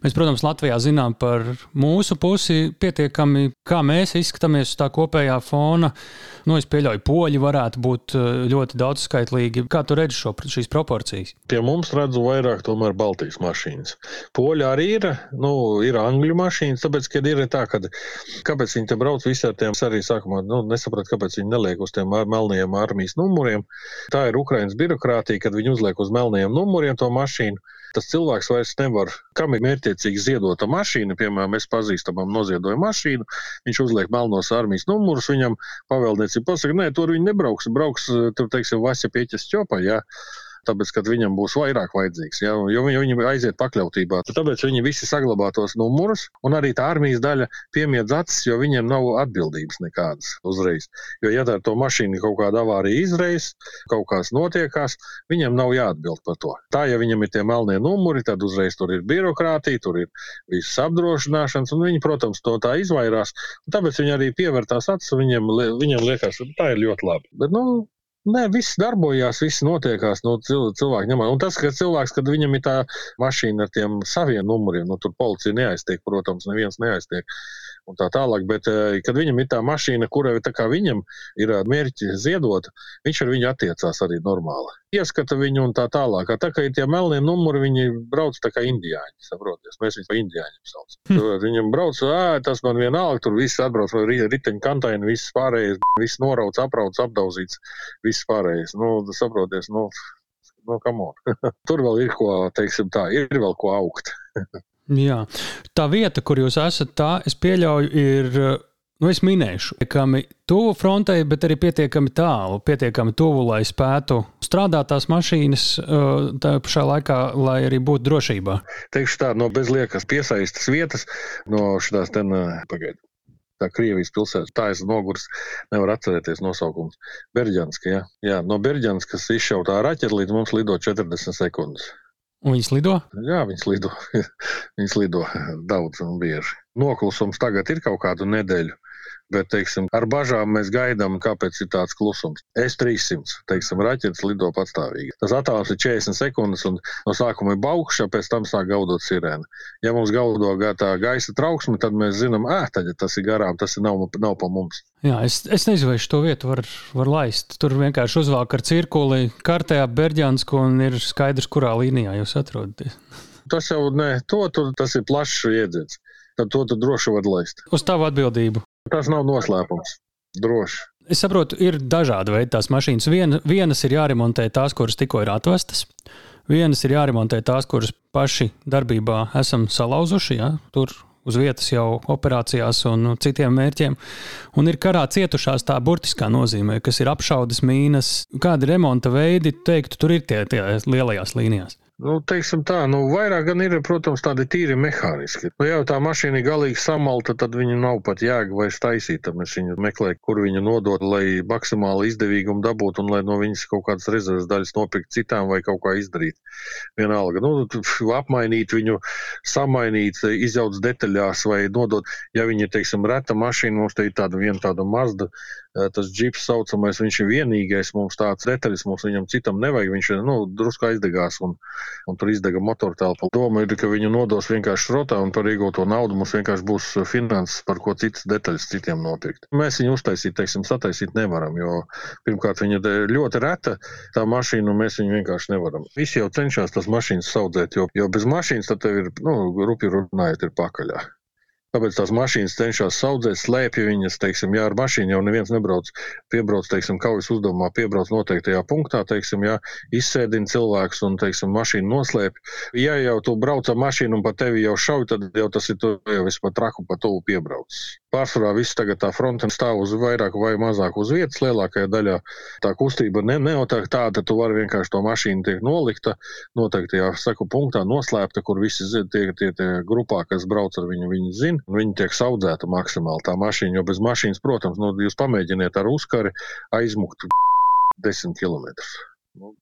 Mēs, protams, Latvijā zinām par mūsu pusi pietiekami, kā mēs izskatāmies uz tā kopējā fona. Nu, es pieļauju, poļi varētu būt eh, ļoti daudzskaitlīgi. Kā tu redzi šo, šīs proporcijas? Pie mums redzu vairāk tomēr Baltijas mašīnas. Poļi arī ir, nu, ir angļu mašīnas, tāpēc, kad ir tā, ka kāpēc viņi te brauc visi ar tiem, arī sākumā nu, nesapratu, kāpēc viņi neliek uz tiem melniem armijas numuriem. Tā ir Ukrainas birokrātija, kad viņi uzliek uz melniem numuriem numuriem to mašīnu. Tas cilvēks vairs nevar, kam ir mērķiecīgi ziedota mašīna, piemēram, mēs pazīstamam noziedoju mašīnu, viņš uzliek melnos armijas numurus, viņam pavēlniecība pasaka, nē, tur viņi nebrauks, brauks, tur, teiksim, Vasja Pieķis ķopa, jā. Tāpēc, ka viņam būs vairāk vajadzīgs. Ja? Jo viņi, viņi aiziet pakļautībā. Tāpēc viņi visi saglabā tos numurus, un arī tā armijas daļa piemiedz acis, jo viņiem nav atbildības nekādas uzreiz. Jo, ja tā to mašīnu kaut kāda avārija izraisa, kaut kas notiekās, viņam nav jāatbild par to. Tā, ja viņam ir tie melnie numuri, tad uzreiz tur ir birokrātija, tur ir visas apdrošināšanas, un viņi, protams, to tā izvairās. Tāpēc viņi arī pievērtās acis, viņiem, viņiem liekas, ka tā ir ļoti labi. Bet, nu, Nē, viss darbojās, viss notiekās. Nu, cilvēki ņem. Un tas, ka cilvēks, kad viņam ir tā mašīna ar tiem saviem numuriem, nu, tur policija neaiztiek, protams, neviens neaiztiek un tā tālāk. Bet, eh, kad viņam ir tā mašīna, kura viņam ir eh, mērķi ziedot, viņš ar viņu attiecās arī normāli. Ieskata viņu un tā tālāk. Tā kā ir tie melnie numuri, viņi brauc tā kā indiāņi. Saproties? Mēs viņus par indiāņiem saucam. Hm. Viņam brauc, tas man vienalga, tur viss atbrauc, riteņu kantaini, viss pārējais, viss norauts, aprauts, apdauzīts, viss pārējais. Nu, saproties, nu, nu, Tur vēl ir ko, teiksim tā, ir vēl ko augt. Jā. Tā vieta, kur jūs esat, tā es pieļauju, ir. Nu, es minēšu, pietiekami tuvu frontei, bet arī pietiekami tālu, pietiekami tuvu, lai spētu strādāt tās mašīnas, tā pašā laikā, lai arī būtu drošībā. Teikšu tā, no bezliekas piesaistas vietas, no šīs ten pagaidu. Tā Krievijas pilsēta, tā es noguris, nevaru atcerēties nosaukumus. Berģanska, jā. jā. No Berģanskas izšautā raķeita līdz mums lido 40 sekundes. Un viņas lido? Jā, viņas lido. viņas lido daudz un bieži. Noklusums tagad ir kaut kādu nedēļu. Bet, teiksim, ar bažām mēs gaidām, kāpēc ir tāds klusums. S-300, teiksim, raķetes lido patstāvīgi. Tas attālums ir 40 sekundes, un no sākuma ir baukša, pēc tam sāk gaudot sirēna. Ja mums gaudo tā gaisa trauksme, tad mēs zinām, ah, tad tas ir garām, tas ir nav, nav pa mums. Jā, es, es nezinu, vai šo vietu var, var laist. Tur vienkārši uzvelk ar cirkuli kartē ap Berģānsku un ir skaidrs, kurā līnijā jūs atrodaties. Tas jau ne, to, to, tas ir plašs iedziens. Tad to tu droši var laist. Uz tavu atbildību. Tas nav noslēpums. Droši. Es saprotu, ir dažādi veidi tās mašīnas. Vien, vienas ir jāremontē tās, kuras tikko ir atvestas. Vienas ir jāremontē tās, kuras paši darbībā esam salauzuši. Ja? Tur uz vietas jau operācijās un citiem mērķiem. Un ir karā cietušās tā burtiskā nozīmē, kas ir apšaudas mīnas. Kādi remonta veidi, teiktu, tur ir tie, tie lielajās līnijās? Nu, teiksim tā, nu, vairāk gan ir, protams, tādi tīri mehāniski. Nu, ja tā mašīna ir galīgi samalta, tad viņa nav pat jēga vairs taisīt. Tad mēs viņu meklējam, kur viņu nodot, lai maksimāli izdevīgumu dabūtu un lai no viņas kaut kādas rezerves daļas nopirkt citām vai kaut kā izdarīt. Vienalga, nu, apmainīt viņu, samainīt, izjaukt detaļās vai nodot. Ja viņa ir, teiksim, reta mašīna, mums te ir tāda viena tāda mazda tas džips saucamais, viņš ir vienīgais mums tāds detaļas, mums viņam citam nevajag, viņš ir, nu, drusku aizdegās un, un tur izdega motortelpa. Doma ir, ka viņu nodos vienkārši šrotā un par iegūto naudu mums vienkārši būs finanses, par ko citas detaļas citiem nopirkt. Mēs viņu uztaisīt, teiksim, sataisīt nevaram, jo pirmkārt viņa ļoti reta, tā mašīna, un mēs viņu vienkārši nevaram. Visi jau cenšas tas mašīnas saudzēt, jo, jo bez mašīnas tad tev ir, nu, rupi runājot, ir pakaļā. Kāpēc tās mašīnas cenšas audzēt, slēpj viņas, teiksim, ja ar mašīnu jau neviens nebrauc, piebrauc, teiksim, kaujas uzdevumā, piebrauc noteiktajā punktā, teiksim, ja izsēdina cilvēks un, teiksim, mašīnu noslēpj. Ja jau tu brauc ar mašīnu un pa tevi jau šauj, tad jau tas ir tu jau vispār traku pa tuvu piebrauc. Pārsvarā viss tagad tā fronte stāv uz vairāk vai mazāk uz vietas, lielākajā daļā tā kustība ne, nenotiek tāda, tu vari vienkārši to mašīnu tiek nolikta noteiktajā saku punktā, noslēpta, kur visi tie, tie, tie grupā, kas brauc ar viņu, viņi zina viņa tiek audzēta maksimāli tā mašīna. Jo bez mašīnas, protams, nu, jūs pamēģiniet ar uzkari aizmukt 10 km. Nu,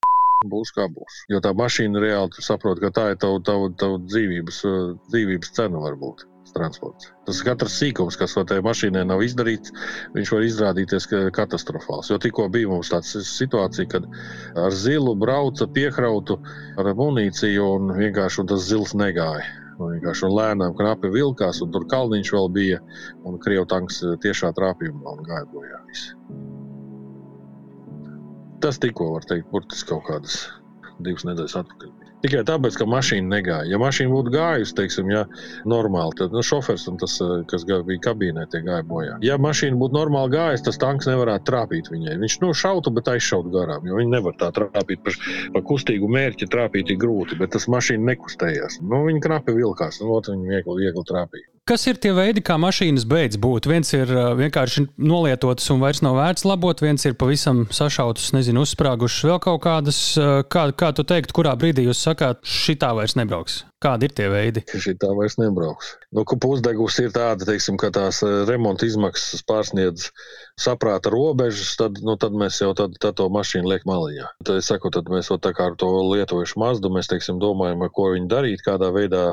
būs kā būs. Jo tā mašīna reāli saprot, ka tā ir tava, tava, tava dzīvības, dzīvības cena varbūt. Transports. Tas katrs sīkums, kas tajā mašīnā nav izdarīts, viņš var izrādīties katastrofāls. Jo tikko bija mums tāda situācija, kad ar zilu brauca piekrautu ar munīciju un vienkārši un tas zils negāja. Nu, vienkārši lēnām knapi vilkās, un tur kalniņš vēl bija, un krievu tanks eh, tiešā trāpījumā un gāja bojā. Tas tikko var teikt, burtiski kaut kādas divas nedēļas atpakaļ. Tikai tāpēc, ka mašīna negāja. Ja mašīna būtu gājusi, teiksim, ja, normāli, tad nu, šofers un tas, eh, kas bija kabīnē, tie gāja bojā. Ja mašīna būtu normāli gājusi, tas tanks nevarētu trāpīt viņai. Viņš nu, šautu, bet aizšautu garām, jo viņi nevar tā trāpīt. Par, par kustīgu mērķi trāpīt ir grūti, bet tas mašīna nekustējās. Nu, viņa knapi vilkās, nu, viņa viegli, viegli trāpīja. Kas ir tie veidi, kā mašīnas beidz būt? Viens ir vienkārši nolietotas un vairs nav vērts labot, viens ir pavisam sašautas, nezinu, uzsprāgušas vēl kaut kādas. Kā, kā tu teiktu, kurā brīdī jūs sakāt, šitā vairs nebrauks? Kādi ir tie veidi? Šī tā vairs nebrauks. Nu, pusdegus ir tāda, teiksim, ka tās remonta izmaksas pārsniedz saprāta robežas, tad, nu, tad mēs jau tad, tad to mašīnu liekam maliņā. Tad saku, tad mēs ar to lietojušu mazdu, mēs teiksim, domājam, ko viņi darīt, kādā veidā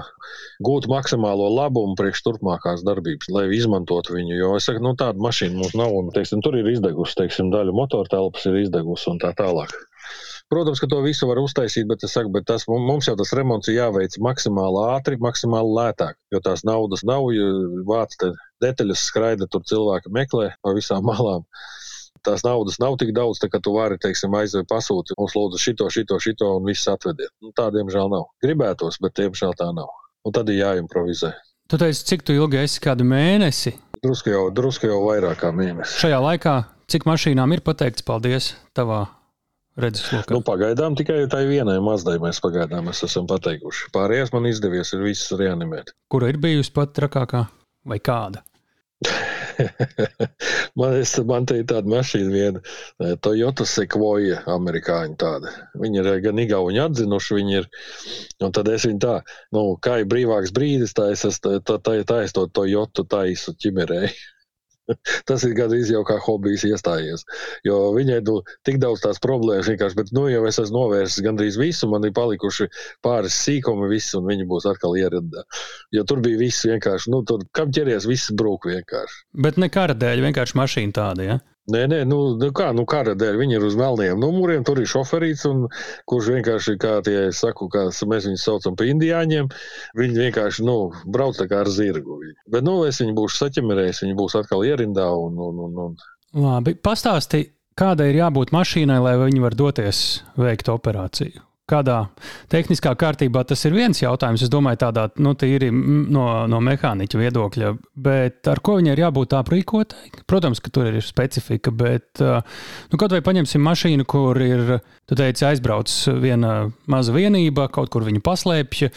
gūt maksimālo labumu priekš turpmākās darbības, lai izmantotu viņu. Jo es saku, nu, tāda mašīna mums nav, un teiksim, tur ir izdegusi, teiksim, daļa motortelpas ir izdegusi un tā tālāk. Protams, ka to visu var uztaisīt, bet, saku, bet tas, mums jau tas remonts ir jāveic maksimāli ātri, maksimāli lētāk. Jo tās naudas nav, vāc detaļas skraida, tur cilvēki meklē pa visām malām. Tās naudas nav tik daudz, tā, ka tu vari, teiksim, aizvest pasūtīt, mums lūdzu šito, šito, šito un viss atvediet. Nu, tā, diemžēl, nav. Gribētos, bet, diemžēl, tā nav. Un tad ir jāimprovizē. Tu teici, cik tu ilgi esi kādu mēnesi? Drusku jau, drusku jau vairāk kā mēnesi. Šajā laikā, cik mašīnām ir pateikts paldies tavā? Nu, pagaidām tikai tai vienai mazdai mēs pagaidām mēs esam pateikuši. Pārējās man izdevies ir visas reanimēt. Kura ir bijusi pat trakākā vai kāda? man, es, man te ir tāda mašīna, viena eh, Toyota Sequoia, amerikāņu tāda. Viņi ir gan igauņi atzinuši, viņi ir, un tad es viņu tā, nu, kā ir brīvāks brīdis, tā es, tā, tā, tā es to Toyota taisu ķimerēju. tas ir gandrīz jau kā hobijs iestājies. Jo viņai nu, tik daudz tās problēmas vienkārši, bet nu, jau es esmu novērsis gandrīz visu, man ir palikuši pāris sīkumi, viss, un viņi būs atkal ieradā. Jo tur bija viss vienkārši, nu, tur kam ķeries, viss brūk vienkārši. Bet ne kara dēļ, vienkārši mašīna tāda, ja? Nē, nē, nu, nu kā, nu kara dēļ viņi ir uz melniem numuriem, tur ir šoferīts, un, kurš vienkārši, kā tie saku, kā mēs viņus saucam par indiāņiem, viņi vienkārši, nu, brauc tā kā ar zirgu. Bet, nu, es viņu būšu saķemerējis, viņi būs atkal ierindā un, un, un, un. Labi, pastāsti, kādai ir jābūt mašīnai, lai viņi var doties veikt operāciju? Kādā tehniskā kārtībā tas ir viens jautājums. Es domāju, tādā nu, tīri no, no mehāniķa viedokļa, bet ar ko viņai ir jābūt aprīkotai? Protams, ka tur ir specifika, bet nu, kaut vai paņemsim mašīnu, kur ir, tu teici, aizbrauc viena maza vienība, kaut kur viņa paslēpja.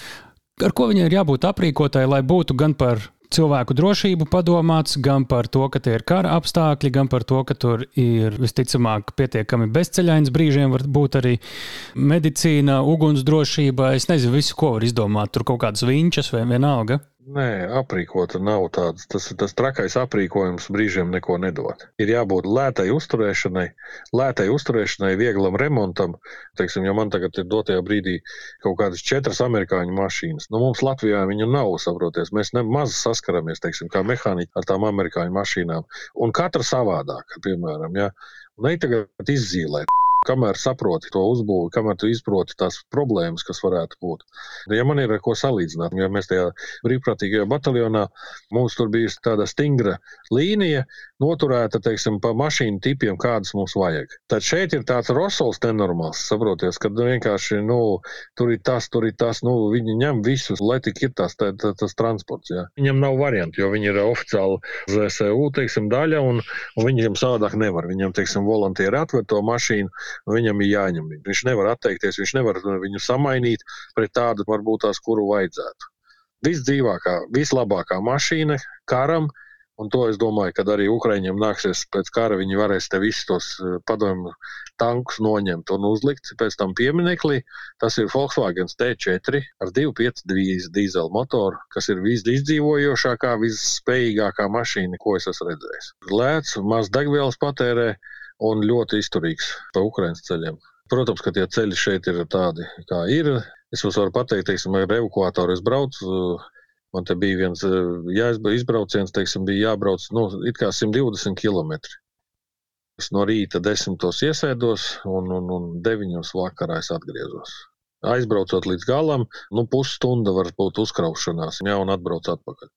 Ar ko viņai ir jābūt aprīkotai, lai būtu gan par cilvēku drošību padomāts, gan par to, ka tie ir kara apstākļi, gan par to, ka tur ir visticamāk pietiekami bezceļains brīžiem, var būt arī medicīna, ugunsdrošība. Es nezinu, visu, ko var izdomāt. Tur kaut kādas viņas vai vienalga. Nē, aprīkota nav tāds. Tas, tas trakais aprīkojums brīžiem neko nedod. Ir jābūt lētai uzturēšanai, lētai uzturēšanai, vieglam remontam. Teiksim, ja man tagad ir dotajā brīdī kaut kādas četras amerikāņu mašīnas, nu mums Latvijā viņu nav, saproties. Mēs nemaz saskaramies, teiksim, kā mehāniķi ar tām amerikāņu mašīnām. Un katra savādāk, piemēram, ja. Un ej tagad izzīmēt kamēr saproti to uzbūvi, kamēr tu izproti tās problēmas, kas varētu būt. Ja man ir ar ko salīdzināt, ja mēs tajā brīvprātīgajā bataljonā, mums tur bija tāda stingra līnija, noturēta, teiksim, pa mašīnu tipiem, kādas mums vajag. Tad šeit ir tāds rosols nenormāls, saproties, kad vienkārši, nu, tur ir tas, tur ir tas, nu, viņi ņem visus, lai tik ir tas, tā, tā, tas transports, jā. Viņam nav variantu, jo viņi ir oficiāli ZSU, teiksim, daļa, un, un viņiem savādāk nevar. Viņam, teiksim, volontieri atver to mašīnu, viņam ir jāņem. Viņš nevar atteikties, viņš nevar viņu samainīt pret tādu, varbūt tās, kuru vajadzētu. Visdzīvākā, vislabākā mašīna karam, un to es domāju, ka arī Ukraiņiem nāksies pēc kara, viņi varēs te visus tos eh, padomju tankus noņemt un uzlikt pēc tam piemineklī. Tas ir Volkswagen T4 ar 2,5 dīzeļu motoru, kas ir visizdzīvojošākā, visspējīgākā mašīna, ko es esmu redzējis. Lēts, maz degvielas patērē un ļoti izturīgs pa Ukraiņas ceļiem. Protams, ka tie ceļi šeit ir tādi, kā ir. Es jums varu pateikt, teiksim, ar evakuātoru es braucu. Man te bija viens jāizbrauciens, teiksim, bija jābrauc nu, it kā 120 km. Es no rīta desmitos iesēdos un, un, un deviņos vakarā es atgriezos. Aizbraucot līdz galam, nu, pusstunda var būt uzkraušanās, jā, un atbrauc atpakaļ.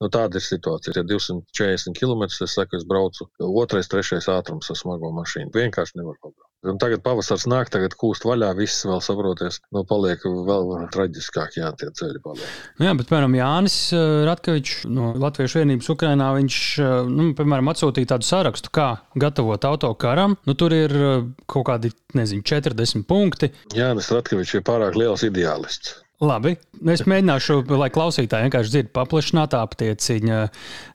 Nu, tāda ir situācija. Ja 240 km es saku, es braucu otrais, trešais ātrums ar smago mašīnu. Vienkārši nevar pabraukt. Un tagad pavasars nāk, tagad kūst vaļā, viss vēl saproties. Nu, paliek vēl traģiskāk, jā, tie ceļi paliek. Nu jā, bet, piemēram, Jānis eh, Ratkevičs no Latviešu vienības Ukrainā, viņš, eh, nu, piemēram, atsūtīja tādu sarakstu, kā gatavot autokaram. Nu, tur ir eh, kaut kādi, nezinu, 40 punkti. Jānis Ratkevičs ir pārāk liels ideālists. Labi, es mēģināšu, lai klausītāji vienkārši dzird paplašinātā aptieciņa,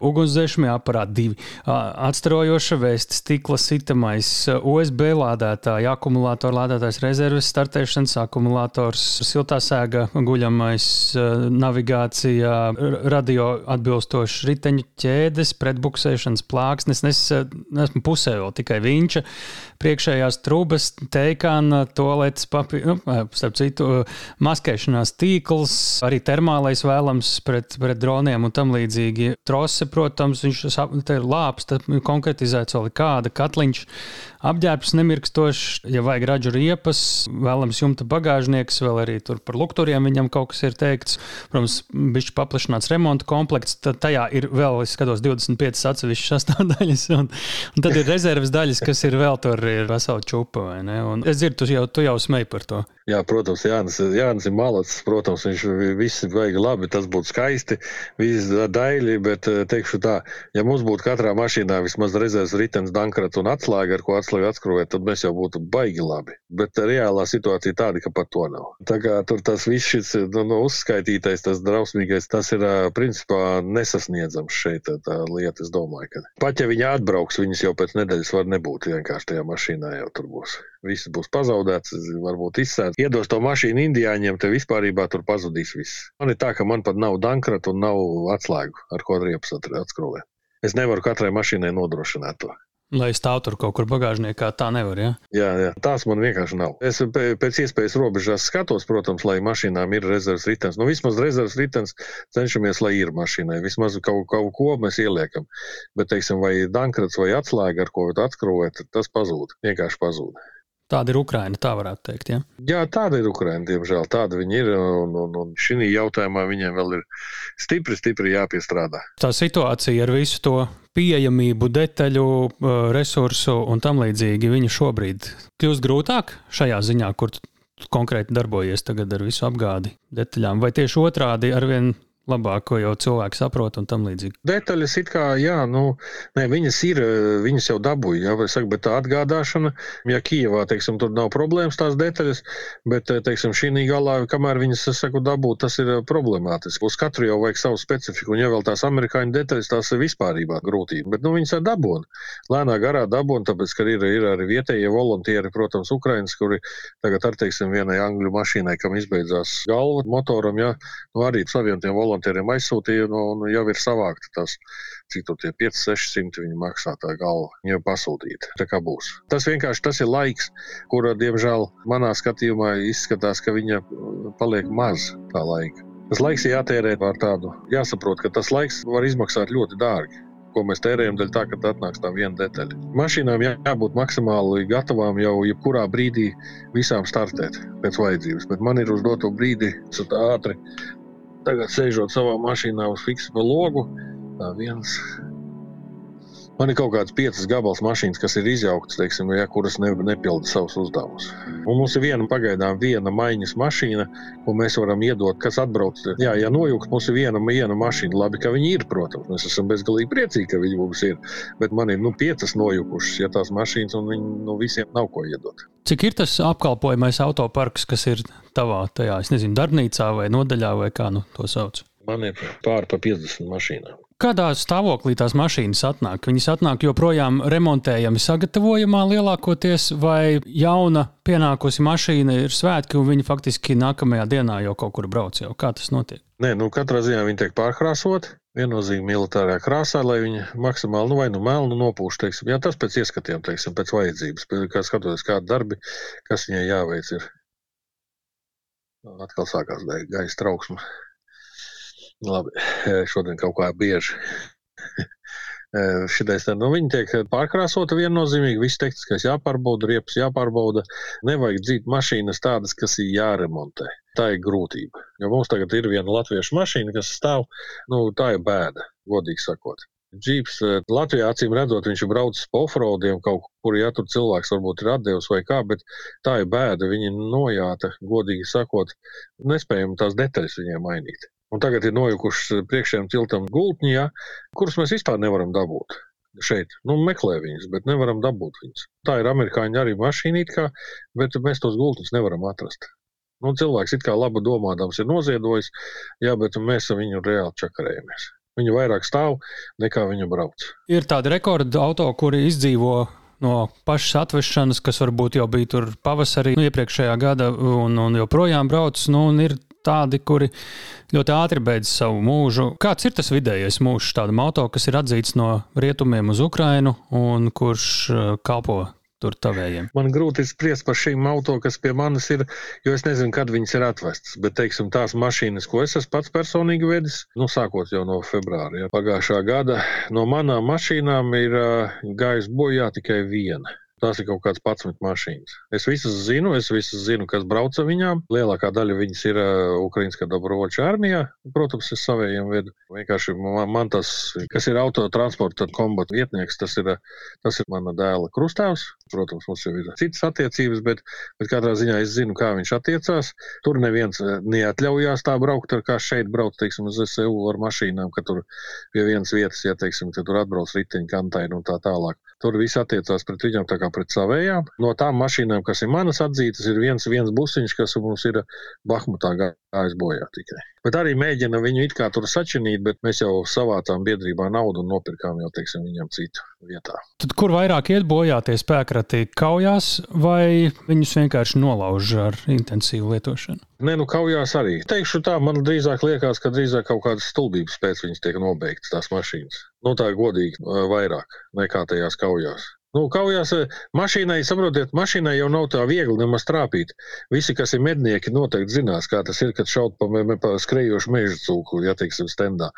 ugunsdzēsmē aparāti divi, atstarojoša vēsts, stikla sitamais, USB lādētāja, akumulātora lādētājs, rezerves startēšanas akumulators, siltā sēga, guļamais, navigācija, radio atbilstošs riteņu ķēdes, pretbuksēšanas plāksnes. Es esmu pusē vēl tikai viņš, priekšējās trūbas, teikāna, toaletes papīra, nu, starp citu, maskēšanās tīkls, arī termālais vēlams pret, pret droniem un tam līdzīgi. Trose, protams, viņš ir lāps, tad konkretizēts vēl kāda katliņš, apģērbs nemirkstošs, ja vajag ražu riepas, vēlams jumta bagāžnieks, vēl arī tur par lukturiem viņam kaut kas ir teikts. Protams, bišķi paplašināts remonta komplekts, tad tajā ir vēl, es skatos, 25 atsevišķas sastāvdaļas, un, un tad ir rezerves daļas, kas ir vēl tur ir vesela čupa, vai ne? Un es dzirdu, tu jau, tu jau smēji par to. Jā, protams, Jānis, Jānis ir malacis. Protams, viņš visi vajag labi, tas būtu skaisti, viss daļi, bet eh, teikšu tā, ja mums būtu katrā mašīnā vismaz rezerves ritenis, dankrats un atslēga, ar ko atslēgu atskrūvēt, tad mēs jau būtu baigi labi. Bet reālā situācija tāda, ka pat to nav. Tā kā tur tas viss šis nu, nu, uzskaitītais, tas drausmīgais, tas ir principā nesasniedzams šeit tā lieta. Es domāju, ka pat ja viņi atbrauks, viņas jau pēc nedēļas var nebūt vienkārši tajā mašīnā jau tur būs. Viss būs pazaudēts, varbūt izsēts. Iedos to mašīnu indiāņiem, te vispār tur pazudīs viss. Man ir tā, ka man pat nav dankrata un nav atslēgu, ar ko riepas atskrūvēt. Es nevaru katrai mašīnai nodrošināt to. Lai stāv tur kaut kur bagāžniekā, tā nevar. Ja? Jā, jā, tās man vienkārši nav. Es pēc iespējas robežās skatos, protams, lai mašīnām ir rezerves ritenis. Nu, vismaz rezerves ritenis cenšamies, lai ir mašīnai. Vismaz kaut, kaut ko mēs ieliekam. Bet, teiksim, vai dankrats vai atslēga, ar ko atskrūvēt, tas pazūd. Vienkārši pazūd. Tāda ir Ukraina, tā varētu teikt. Ja? Jā, tāda ir Ukraina, diemžēl. Tāda viņi ir. Un, un, un šī jautājumā viņiem vēl ir stipri, stipri jāpiestrādā. Tā situācija ar visu to pieejamību, detaļu, resursu un tam līdzīgi, viņa šobrīd kļūst grūtāk šajā ziņā, kur konkrēti darbojies tagad ar visu apgādi detaļām, vai tieši otrādi arvien labāk, ko jau cilvēki saprot un tam līdzīgi. Detaļas it kā, jā, nu, ne, viņas ir, viņas jau dabūja, jā, saka, bet tā atgādāšana, ja Kijevā, teiksim, tur nav problēmas tās detaļas, bet, teiksim, šī galā, kamēr viņas, es saku, dabūt, tas ir problemātiski. Uz katru jau vajag savu specifiku, un ja vēl tās amerikāņu detaļas, tās ir vispārībā grūtība, bet, nu, viņas ir dabūna. Lēnā garā dabūna, tāpēc, ka ir, ir arī vietējie volontieri, protams, Ukrainas, kuri tagad, ar, teiksim, vienai angļu mašīnai, kam izbeidzās galva motoram, jā, nu, arī saviem tiem volontieriem volontieriem aizsūtīja, nu, un jau ir savākti tas, cik tur tie 5, 600 viņi maksā tā galva. Jau pasūtīti. Tā kā būs. Tas vienkārši tas ir laiks, kura, diemžēl, manā skatījumā izskatās, ka viņa paliek maz tā laika. Tas laiks jātērē ar tādu, jāsaprot, ka tas laiks var izmaksāt ļoti dārgi ko mēs tērējam, dēļ tā, ka atnāks tā viena detaļa. Mašīnām jā, jābūt maksimāli gatavām jau jebkurā brīdī visām startēt pēc vajadzības, bet man ir uz doto brīdi ātri Tagad sēžot savā mašīnā uz fiksu logu, viens. Man ir kaut kādas piecas gabals mašīnas, kas ir izjauktas, teiksim, ja, kuras ne, nepilda savus uzdevumus. Un mums ir viena pagaidām viena maiņas mašīna, ko mēs varam iedot, kas atbrauc. Jā, ja nojaukt, mums ir viena, viena mašīna. Labi, ka viņi ir, protams, mēs esam bezgalīgi priecīgi, ka viņi mums ir. Bet man ir nu, piecas nojukušas, ja tās mašīnas, un viņi nu, visiem nav ko iedot. Cik ir tas apkalpojamais autoparks, kas ir tavā tajā, es nezinu, darbnīcā vai nodaļā, vai kā nu to sauc? Man ir pāri pa 50 mašīnām. Kādā stāvoklī tās mašīnas atnāk? Viņas atnāk joprojām remontējami, sagatavojamā lielākoties, vai jauna pienākusi mašīna ir svētki, un viņi faktiski nākamajā dienā jau kaut kur brauc. Jau. Kā tas notiek? Nē, nu katrā ziņā viņi tiek pārkrāsoti viennozīmīgi militārā krāsā, lai viņi maksimāli nu, vai nu melnu nopūš. Teiksim, jā, tas pēc ieskatiem, teiksim, pēc vajadzības, kā skatoties, kādi darbi, kas viņai jāveic. Ir. Atkal sākās gaisa trauksme. Labi, šodien kaut kā bieži. Šitais, nu, viņi tiek pārkrāsota viennozīmīgi. Viss tehniskais jāpārbauda, riepas jāpārbauda. Nevajag dzīt mašīnas tādas, kas ir jāremontē. Tā ir grūtība. Jo mums tagad ir viena latviešu mašīna, kas stāv, nu, tā ir bēda, godīgi sakot. Džips Latvijā acīm redzot, viņš ir braucis pa offroadiem kaut kur, ja tur cilvēks varbūt ir atdevis vai kā, bet tā ir bēda. Viņi nojāta, godīgi sakot, nespējam tās detaļas viņiem mainīt. Un tagad ir nojukušas priekšējiem tiltam gultņi, ja, kurus mēs vispār nevaram dabūt šeit. Nu, meklē viņus, bet nevaram dabūt viņus. Tā ir amerikāņu arī mašīna, kā, bet mēs tos gultus nevaram atrast. Nu, cilvēks it kā labi domādams ir noziedojis, jā, bet mēs ar viņu reāli čakarējamies. Viņa vairāk stāv nekā viņa brauc. Ir tādi rekordi auto, kuri izdzīvo no pašas atvešanas, kas varbūt jau bija tur pavasarī, nu, iepriekšējā gada, un, un joprojām brauc. Nu, un ir tādi, kuri ļoti ātri beidz savu mūžu. Kāds ir tas vidējais mūžs tādam auto, kas ir atzīts no rietumiem uz Ukrajinu un kurš uh, kalpo tur tavējiem? Man grūti spriest par šīm auto, kas pie manis ir, jo es nezinu, kad viņas ir atvestas. Bet, teiksim, tās mašīnas, ko es esmu pats personīgi vedis, nu, sākot jau no februāra ja, pagājušā gada, no manām mašīnām ir uh, gājis bojā tikai viena. Tās ir kaut kādas 11 mašīnas. Es visas zinu, es visas zinu, kas brauc ar viņām. Lielākā daļa viņas ir uh, Ukraiņas Dabroča armijā. Protams, es savējiem vedu. Vienkārši man, man tas, kas ir autotransporta kombata vietnieks, tas ir, tas ir mana dēla krustāvs. Protams, mums ir citas attiecības, bet, bet katrā ziņā es zinu, kā viņš attiecās. Tur neviens neatļaujās tā braukt, kā šeit braukt, teiksim, uz SEU ar mašīnām, ka tur pie vienas vietas, ja teiksim, tur atbrauc riteņkantaini un tā tālāk. Tur viss attiecās pret viņiem tā kā pret savējām. No tām mašīnām, kas ir manas atzītas, ir viens, viens busiņš, kas mums ir Bahmutā gājis bojā tikai. Bet arī mēģina viņu it kā tur sačinīt, bet mēs jau savācām biedrībā naudu un nopirkām jau, teiksim, viņam citu vietā. Tad kur vairāk iet bojā tie spēkrati kaujās vai viņus vienkārši nolauž ar intensīvu lietošanu? Nē, nu kaujās arī. Teikšu tā, man drīzāk liekas, ka drīzāk kaut kādas stulbības pēc viņas tiek nobeigtas tās mašīnas. Nu tā godīgi vairāk nekā tajās kaujās. Nu, kaujās eh, mašīnai, saprotiet, mašīnai jau nav tā viegli nemaz trāpīt. Visi, kas ir mednieki, noteikti zinās, kā tas ir, kad šaut pa, pa skrejošu meža cūku, ja teiksim, stendā.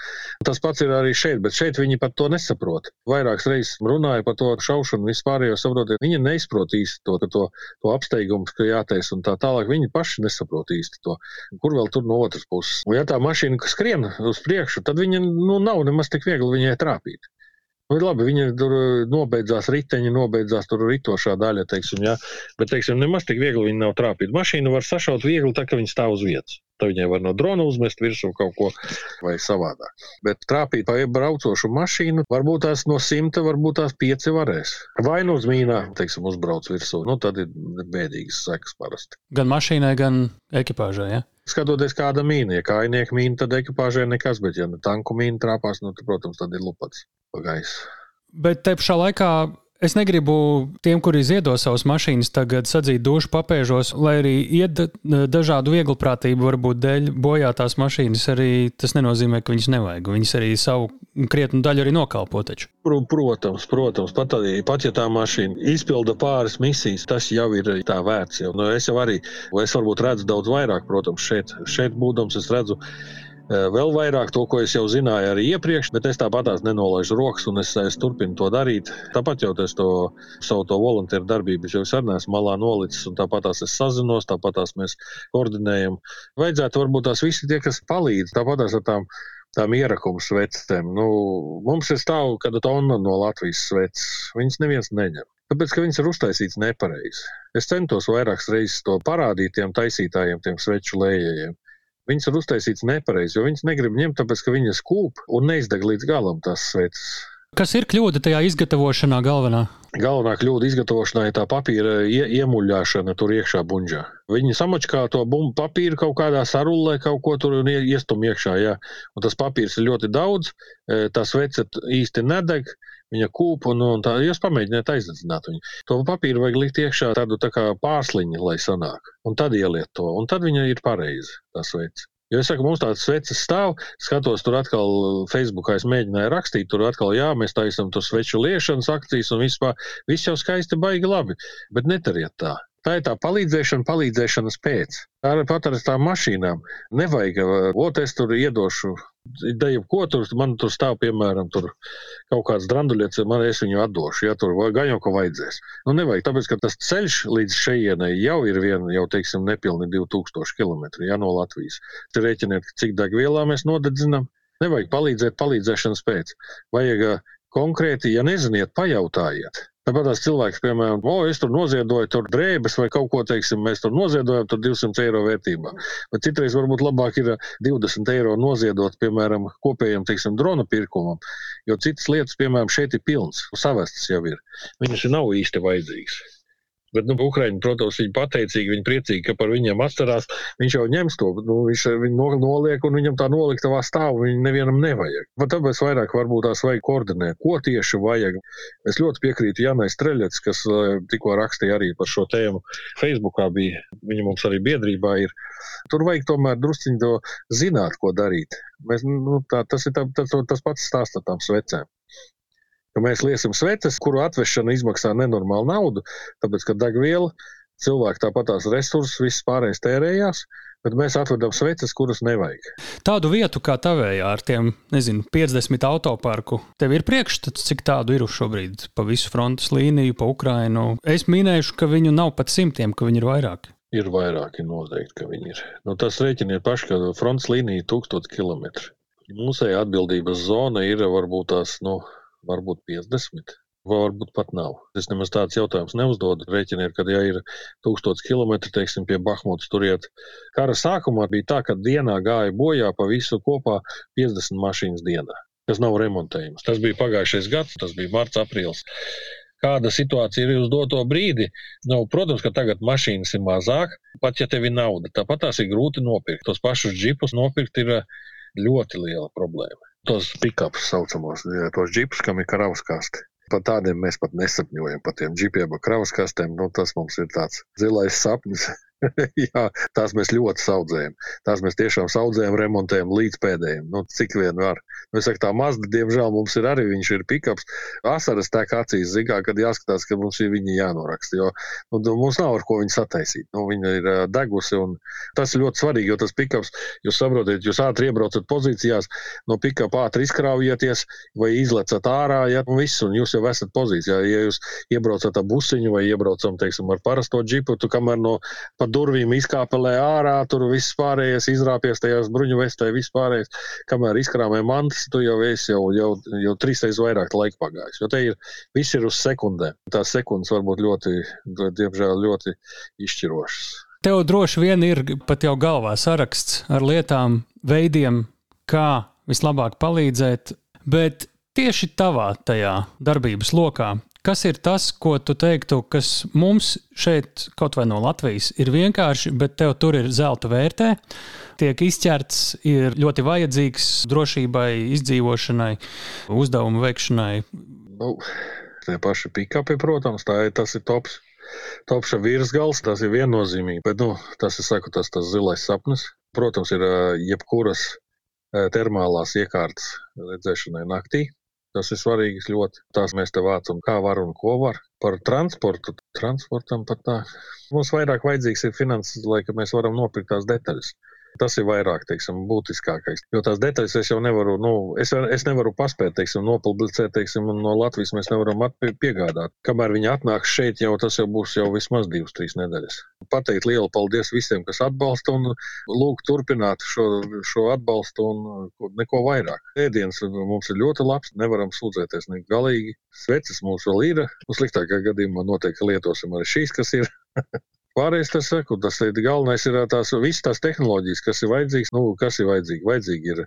Tas pats ir arī šeit, bet šeit viņi pat to nesaprot. Vairākas reizes runāja par to šaušanu, vispārējo saprotiet, viņi neizprot īsti to, to, to apsteigumu, ka jātais un tā tālāk. Viņi paši nesaprot īsti to, kur vēl tur no otras puses. Un ja tā mašīna skrien uz priekšu, tad viņa nu, nav nemaz tik viegli viņai trāpīt. Nu, labi, viņi tur eh, nobeidzās riteņi, nobeidzās tur ritošā daļa, teiksim, jā. Bet, teiksim, nemaz tik viegli viņi nav trāpīt. Mašīnu var sašaut viegli, tā ka viņi stāv uz vietas. Tad viņai var no drona uzmest virsū kaut ko vai savādāk. Bet trāpīt pa braucošu mašīnu, varbūt tās no simta, varbūt tās pieci varēs. Vai nu uz mīnā, teiksim, uzbrauc virsū. Nu, tad ir bēdīgas sekas parasti. Gan mašīnai, gan ekipāžai. Ja? Skatoties, kāda mīna, ja kājnieku mīna, tad ekipāžai nekas, bet, ja tanku mīna trāpās, nu, tad, protams, tad ir lupats pa gaisu. Bet te pašā laikā es negribu tiem, kuri ziedo savas mašīnas, tagad sadzīt dušu papēžos, lai arī iet dažādu vieglprātību, varbūt dēļ bojātās mašīnas. Arī tas nenozīmē, ka viņas nevajag. Viņas arī savu krietnu daļu arī nokalpo. Taču. Protams, protams, pat, arī, pat ja tā mašīna izpilda pāris misijas, tas jau ir tā vērts. Jau. Nu, es jau arī, es varbūt redzu daudz vairāk, protams, šeit, šeit būdams, es redzu vēl vairāk to, ko es jau zināju arī iepriekš, bet es tāpat nenolaižu rokas un es, es turpinu to darīt. Tāpat jau es to savu to volunteeru darbību jau sen esmu malā nolicis, un tāpat tās es sazinos, tāpat tās mēs koordinējam. Vajadzētu varbūt tās visi tie, kas palīdz, tāpat tās ar tām tām ierakumu svecēm. Nu, mums ir stāv kāda tonna no Latvijas sveces. Viņas neviens neņem. Tāpēc, ka viņas ir uztaisītas nepareizi. Es centos vairākas reizes to parādīt tiem taisītājiem, tiem sveču lējējiem. Viņas ir uztaisītas nepareizi, jo viņas negrib ņemt, tāpēc ka viņas kūp un neizdeg līdz galam tās sveces. Kas ir kļūda tajā izgatavošanā galvenā? Galvenā kļūda izgatavošanā ir tā papīra ie, iemuļāšana tur iekšā buļģā. Viņi samačkā to bumbu papīru kaut kādā sarullē, kaut ko tur iestum iekšā. Jā. Un tas papīrs ir ļoti daudz, e, tā svece īsti nedeg, viņa kūpa, un, un tā jūs pamēģiniet aizdedzināt viņu. To papīru vajag likt iekšā tādu tā kā pārsliņu, lai sanāk, un tad ieliet to, un tad viņa ir pareizi, tas veids. Jo es saku, mums tāds sveces stāv, skatos, tur atkal Facebookā es mēģināju rakstīt, tur atkal, jā, mēs taisam tur sveču liešanas akcijas un vispār, viss jau skaisti baigi labi, bet netariet tā. Tā ir tā palīdzēšana, palīdzēšanas pēc. Tā ir pat ar tām mašīnām. Nevajag, ot, es tur iedošu, da jau ko tur, man tur stāv, piemēram, tur kaut kāds dranduļietis, man es viņu atdošu, ja tur gan jau ko vajadzēs. Nu, nevajag, tāpēc, ka tas ceļš līdz šejienai jau ir vien, jau, teiksim, nepilni 2000 km, ja no Latvijas. Tur rēķiniet, cik degvielā mēs nodedzinām. Nevajag palīdzēt palīdzēšanas pēc. Vajag konkrēti, ja neziniet, pajautājiet. Tāpat tās cilvēks, piemēram, o, es tur noziedoju tur drēbes vai kaut ko, teiksim, mēs tur noziedojam, tur 200 eiro vērtībā. Bet citreiz varbūt labāk ir 20 eiro noziedot, piemēram, kopējam, teiksim, drona pirkumam, jo citas lietas, piemēram, šeit ir pilns, savestas jau ir. Viņas nav īsti vajadzīgas. Bet, nu, Ukraiņi, protams, viņi pateicīgi, viņi priecīgi, ka par viņiem atcerās. Viņš jau ņems to, nu, viņš viņu noliek, un viņam tā noliktavā stāv, un viņam nevienam nevajag. Bet tāpēc vairāk varbūt tās vajag koordinēt, ko tieši vajag. Es ļoti piekrītu Janai Streļets, kas eh, tikko rakstīja arī par šo tēmu. Facebookā bija, viņa mums arī biedrībā ir. Tur vajag tomēr drusciņi to zināt, ko darīt. Mēs, nu, tā, tas ir tā, tas, tas pats stāsts ar tām svecēm ka mēs liesim sveces, kuru atvešana izmaksā nenormālu naudu, tāpēc, ka degviela, cilvēki tāpatās resursus, viss pārējais tērējās. Bet mēs atvedam sveces, kuras nevajag. Tādu vietu kā tavējā ar tiem, nezinu, 50 autoparku. Tev ir priekšstats, cik tādu ir šobrīd pa visu frontes līniju, pa Ukrajinu. Es minēšu, ka viņu nav pat simtiem, ka viņi ir vairāki. Ir vairāki noteikti, ka viņi ir. Nu, tas rēķiniet paši, ka frontes līnija ir 1000 km. Mūsēja atbildības zona ir varbūt tās, nu, varbūt 50. Varbūt pat nav. Es nemaz tāds jautājums neuzdodu. Rēķiniet, ka, ja ir 1000 km, teiksim, pie Bahmutas turiet, kara sākumā bija tā, ka dienā gāja bojā pa visu kopā 50 mašīnas dienā, kas nav remontējums. Tas bija pagājušais gads, tas bija marts, aprīlis kāda situācija ir uz doto brīdi. Nu, protams, ka tagad mašīnas ir mazāk, pat ja tev ir nauda. Tāpat tās ir grūti nopirkt. Tos pašus džipus nopirkt ir ļoti liela problēma tos pikapus saucamos, tos džipus, kam ir karavaskaste. Par tādiem mēs pat nesapņojam, par tiem džipiem ar kravaskastēm. Nu, tas mums ir tāds zilais sapnis. Jā, tās mēs ļoti audzējam. Tās mēs tiešām audzējam, remontējam līdz pēdējiem. Nu, cik vien var. Nu, es saku, tā mazda, diemžēl, mums ir arī viņš ir pikaps. Asaras tek acīs, zigā, kad jāskatās, ka mums ir viņi jānoraksta. Jo nu, mums nav ar ko viņu sataisīt. Nu, viņa ir degusi. Tas ir ļoti svarīgi, jo tas pikaps, jūs saprotat, jūs ātri iebraucat pozīcijās, no pikapa ātri izkraujieties vai izlecat ārā, ja, un viss, un jūs jau esat pozīcijā. Ja jūs iebraucat ar busiņu vai iebraucam, teiksim, ar parasto džipu, tu kamēr no pa durvīm izkāpelē ārā, tur viss pārējais izrāpies tajās bruņu vestē, viss pārējais. Kamēr izkrāmē mantas, tu jau esi jau, jau, jau trīsreiz vairāk laika pagājis. Jo te ir viss ir uz sekundēm. Tās sekundes var būt ļoti, diemžēl, ļoti izšķirošas. Tev droši vien ir pat jau galvā saraksts ar lietām, veidiem, kā vislabāk palīdzēt, bet tieši tavā tajā darbības lokā, Kas ir tas, ko tu teiktu, kas mums šeit, kaut vai no Latvijas, ir vienkārši, bet tev tur ir zelta vērtē, tiek izķerts, ir ļoti vajadzīgs drošībai, izdzīvošanai, uzdevumu veikšanai? Nu, tie paši pikapi, protams, tā ir, tas ir tops. Topša virsgals, tas ir viennozīmīgi, bet nu, tas ir saku, tas, tas zilais sapnis. Protams, ir jebkuras termālās iekārtas redzēšanai naktī. Tas ir svarīgi ļoti. Tās mēs te vācam, kā var un ko var. Par transportu. Transportam pat tā. Mums vairāk vajadzīgs ir finanses, lai mēs varam nopirkt tās detaļas. Tas ir vairāk teiksim, būtiskākais. Jo tās detaļas es jau nevaru, nu, es, es nevaru paspēt, teiksim, nopublicēt, teiksim, un no Latvijas mēs nevaram piegādāt. Kamēr viņi atnāks šeit, jau tas jau būs jau vismaz divas, trīs nedēļas. Pateikt lielu paldies visiem, kas atbalsta un lūk turpināt šo, šo atbalstu un neko vairāk. Ēdiens mums ir ļoti labs, nevaram sūdzēties ne galīgi. Sveces mums vēl ir. Sliktākā gadījumā noteikti lietosim arī šīs, kas ir. Pārējais tas saku, tas ir galvenais, ir tās visas tās tehnoloģijas, kas ir vajadzīgas. Nu, kas ir vajadzīgi? Vajadzīgi ir,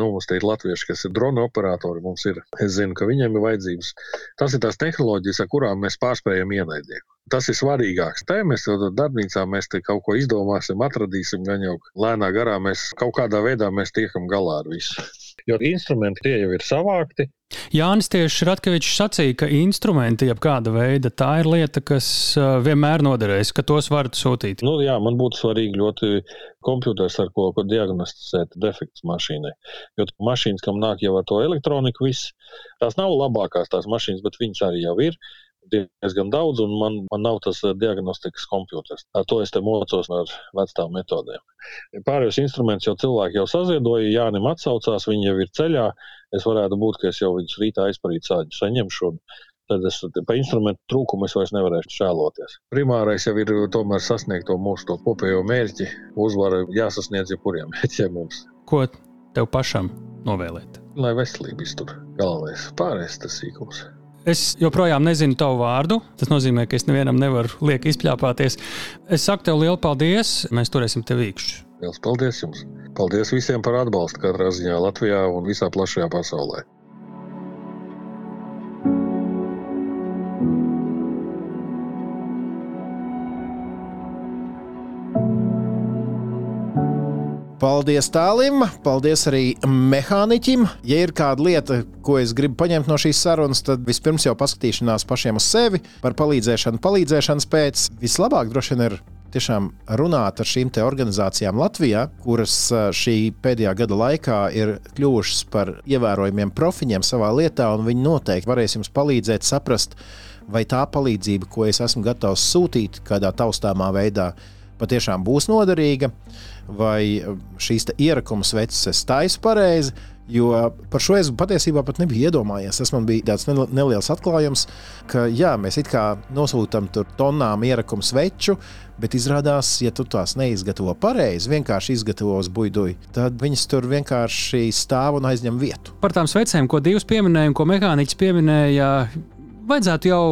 nu, mums te ir latvieši, kas ir drona operatori, mums ir, es zinu, ka viņiem ir vajadzības. Tas ir tās tehnoloģijas, ar kurām mēs pārspējam ienaidnieku. Tas ir svarīgāks. Te mēs darbnīcā mēs kaut ko izdomāsim, atradīsim, gan jau lēnā garā mēs kaut kādā veidā mēs tiekam galā ar visu. Jo instrumenti tie jau ir savākti. Jānis tieši Ratkevičs sacīja, ka instrumenti, jeb kāda veida, tā ir lieta, kas vienmēr noderēs, ka tos varat sūtīt. Nu, jā, man būtu svarīgi ļoti kompjuters, ar ko, ko diagnosticēt defektus mašīnai. Jo mašīnas, kam nāk jau ar to elektroniku, viss, tās nav labākās tās mašīnas, bet viņas arī jau ir diezgan daudz, un man, man nav tas eh, diagnostikas kompjuters. Ar to es te mocos ar vecām metodēm. Pārējos instrumentus jau cilvēki jau saziedoja, Jānis atsaucās, viņi jau ir ceļā. Es varētu būt, ka es jau viņus rītā aizparīt sāģi saņemšu. Tad es par instrumentu trūkumu es vairs nevarēšu šēloties. Primārais jau ir tomēr sasniegt to mūsu to kopējo mērķi. Uzvara jāsasniedz jebkuriem mērķiem mums. Ko tev pašam novēlēt? Lai veselība iztur. Galvenais pārējais tas sīkums. Es joprojām nezinu tavu vārdu. Tas nozīmē, ka es nevienam nevaru lieki izpļāpāties. Es saku tev lielu paldies. Mēs turēsim tevi īkšķi. Paldies jums! Paldies visiem par atbalstu katrā ziņā Latvijā un visā plašajā pasaulē. Paldies tālim, paldies arī mehāniķim. Ja ir kāda lieta, ko es gribu paņemt no šīs sarunas, tad vispirms jau paskatīšanās pašiem uz sevi, par palīdzēšanu, palīdzēšanas pēc. Vislabāk droši vien ir tiešām runāt ar šīm organizācijām Latvijā, kuras šī pēdējā gada laikā ir kļuvušas par ievērojumiem profiņiem savā lietā, un viņi noteikti varēs jums palīdzēt saprast, vai tā palīdzība, ko es esmu gatavs sūtīt kādā taustāmā veidā, patiešām būs noderīga, vai šīs ierakuma sveces es taisu pareizi. Jo par šo es patiesībā pat nebiju iedomājies. Tas man bija tāds neliels atklājums, ka jā, mēs it kā nosūtām tur tonām ierakumu sveču, bet izrādās, ja tu tās neizgatavo pareizi, vienkārši izgatavo uz buļbuļs, tad viņas tur vienkārši stāv un aizņem vietu. Par tām svecēm, ko divas pieminēja un ko mehāniķis pieminēja, vajadzētu jau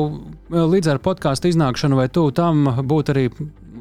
līdz ar podkāstu iznākšanu vai tu tam būt arī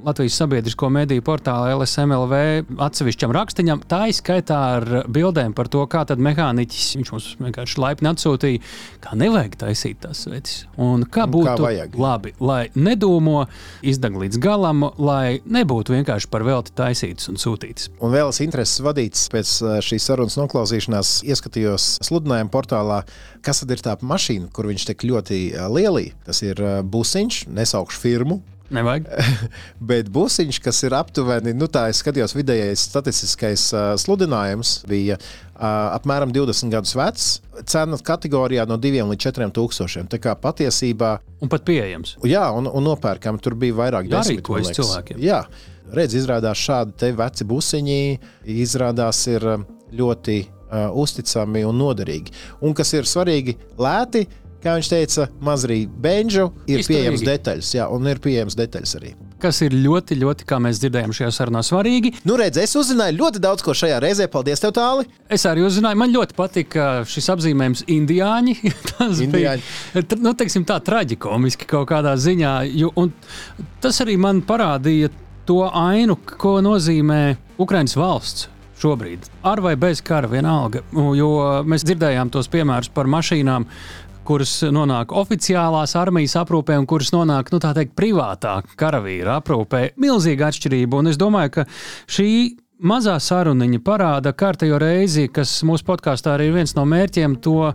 Latvijas sabiedrisko mediju portāla LSMLV atsevišķam rakstiņam, tā izskaitā ar bildēm par to, kā tad mehāniķis viņš mums vienkārši laipni atsūtīja, kā nevajag taisīt tās sveces. Un kā būtu kā vajag. labi, lai nedūmo, izdeg līdz galam, lai nebūtu vienkārši par velti taisītas un sūtītas. Un vēl es intereses vadīts pēc eh, šīs sarunas noklausīšanās, ieskatījos sludinājumu portālā, kas tad ir tā mašīna, kur viņš tik ļoti eh, lielī. Tas ir eh, busiņš, nesaukšu firmu, Nevajag. Bet busiņš, kas ir aptuveni, nu tā es skatījos, vidējais statistiskais uh, sludinājums bija uh, apmēram 20 gadus vecs. Cena kategorijā no 2 līdz 4 tūkstošiem. Tā kā patiesībā. Un pat pieejams. Jā, un, un nopērkam tur bija vairāk desmit cilvēkiem. Jā, redz, izrādās šādi te veci busiņi, izrādās ir ļoti uh, uzticami un noderīgi. Un kas ir svarīgi, lēti kā viņš teica, mazrī benžu, ir Izturīgi. pieejams detaļas, jā, un ir pieejams detaļas arī. Kas ir ļoti, ļoti, kā mēs dzirdējām šajā sarunā, svarīgi. Nu, redz, es uzzināju ļoti daudz ko šajā reizē. Paldies, tev, Tāli! Es arī uzzināju, man ļoti patika šis apzīmējums indiāņi. tas Indiāņi. bija nu, teiksim, tā traģikomiski kaut kādā ziņā. Jo, un tas arī man parādīja to ainu, ko nozīmē Ukraiņas valsts šobrīd. Ar vai bez kara vienalga. Jo mēs dzirdējām tos piemērus par mašīnām, kuras nonāk oficiālās armijas aprūpē un kuras nonāk, nu, teikt, privātā karavīra aprūpē. Milzīga atšķirība. Un es domāju, ka šī mazā saruniņa parāda kārtējo reizi, kas mūsu podkāstā arī ir viens no mērķiem, to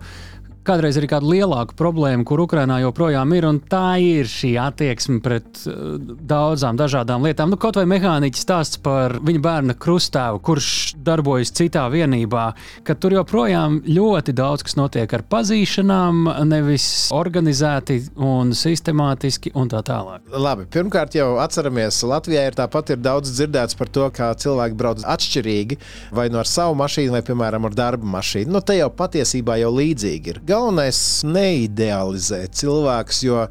kādreiz arī kāda lielāka problēma, kur Ukrainā joprojām ir, un tā ir šī attieksme pret uh, daudzām dažādām lietām. Nu, kaut vai mehāniķis stāsts par viņa bērna krustāvu, kurš darbojas citā vienībā, ka tur joprojām ļoti daudz kas notiek ar pazīšanām, nevis organizēti un sistemātiski un tā tālāk. Labi, pirmkārt, jau atceramies, Latvijā ir tāpat ir daudz dzirdēts par to, kā cilvēki brauc atšķirīgi, vai no nu ar savu mašīnu, vai, piemēram, ar darba mašīnu. Nu, te jau patiesībā jau līdzīgi ir galvenais neidealizēt cilvēkus, jo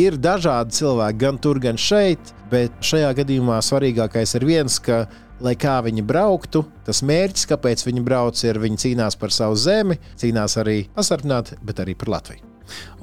ir dažādi cilvēki gan tur, gan šeit, bet šajā gadījumā svarīgākais ir viens, ka, lai kā viņi brauktu, tas mērķis, kāpēc viņi brauc, ir viņi cīnās par savu zemi, cīnās arī pasargāt, bet arī par Latviju.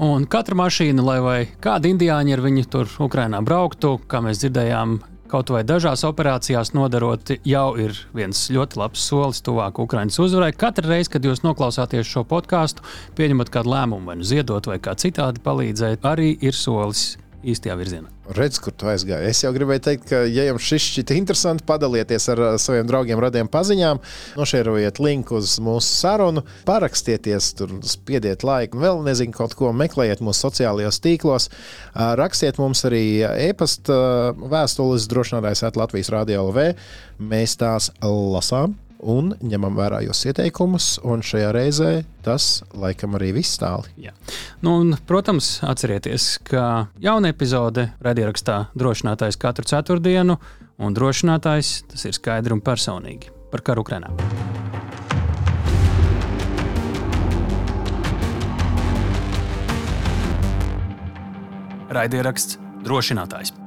Un katra mašīna, lai vai kādi indiāņi ar viņu tur Ukrainā brauktu, kā mēs dzirdējām, kaut vai dažās operācijās nodarot, jau ir viens ļoti labs solis tuvāk Ukraiņas uzvarai. Katru reizi, kad jūs noklausāties šo podkāstu, pieņemat kādu lēmumu, vai nu ziedot, vai kā citādi palīdzēt, arī ir solis īstajā virzienā. Redz, kur tu aizgāji. Es jau gribēju teikt, ka, ja jums šis šķiet interesanti, padalieties ar saviem draugiem, radiem paziņām, nošērojiet linku uz mūsu sarunu, parakstieties, tur spiediet laiku, vēl nezinu, kaut ko meklējiet mūsu sociālajos tīklos. Rakstiet mums arī e-pasta vēstules drošinātājs Latvijas Rādio LV. Mēs tās lasām un ņemam vērā jūsu ieteikumus. Šajā reizē tas laikam arī viss tālāk. Nu, un, protams, atcerieties, ka jauna epizode radiorakstā drošinātājs katru ceturtdienu, un drošinātājs tas ir skaidri un personīgi par karu Ukrajinā. Raidieraksts drošinātājs.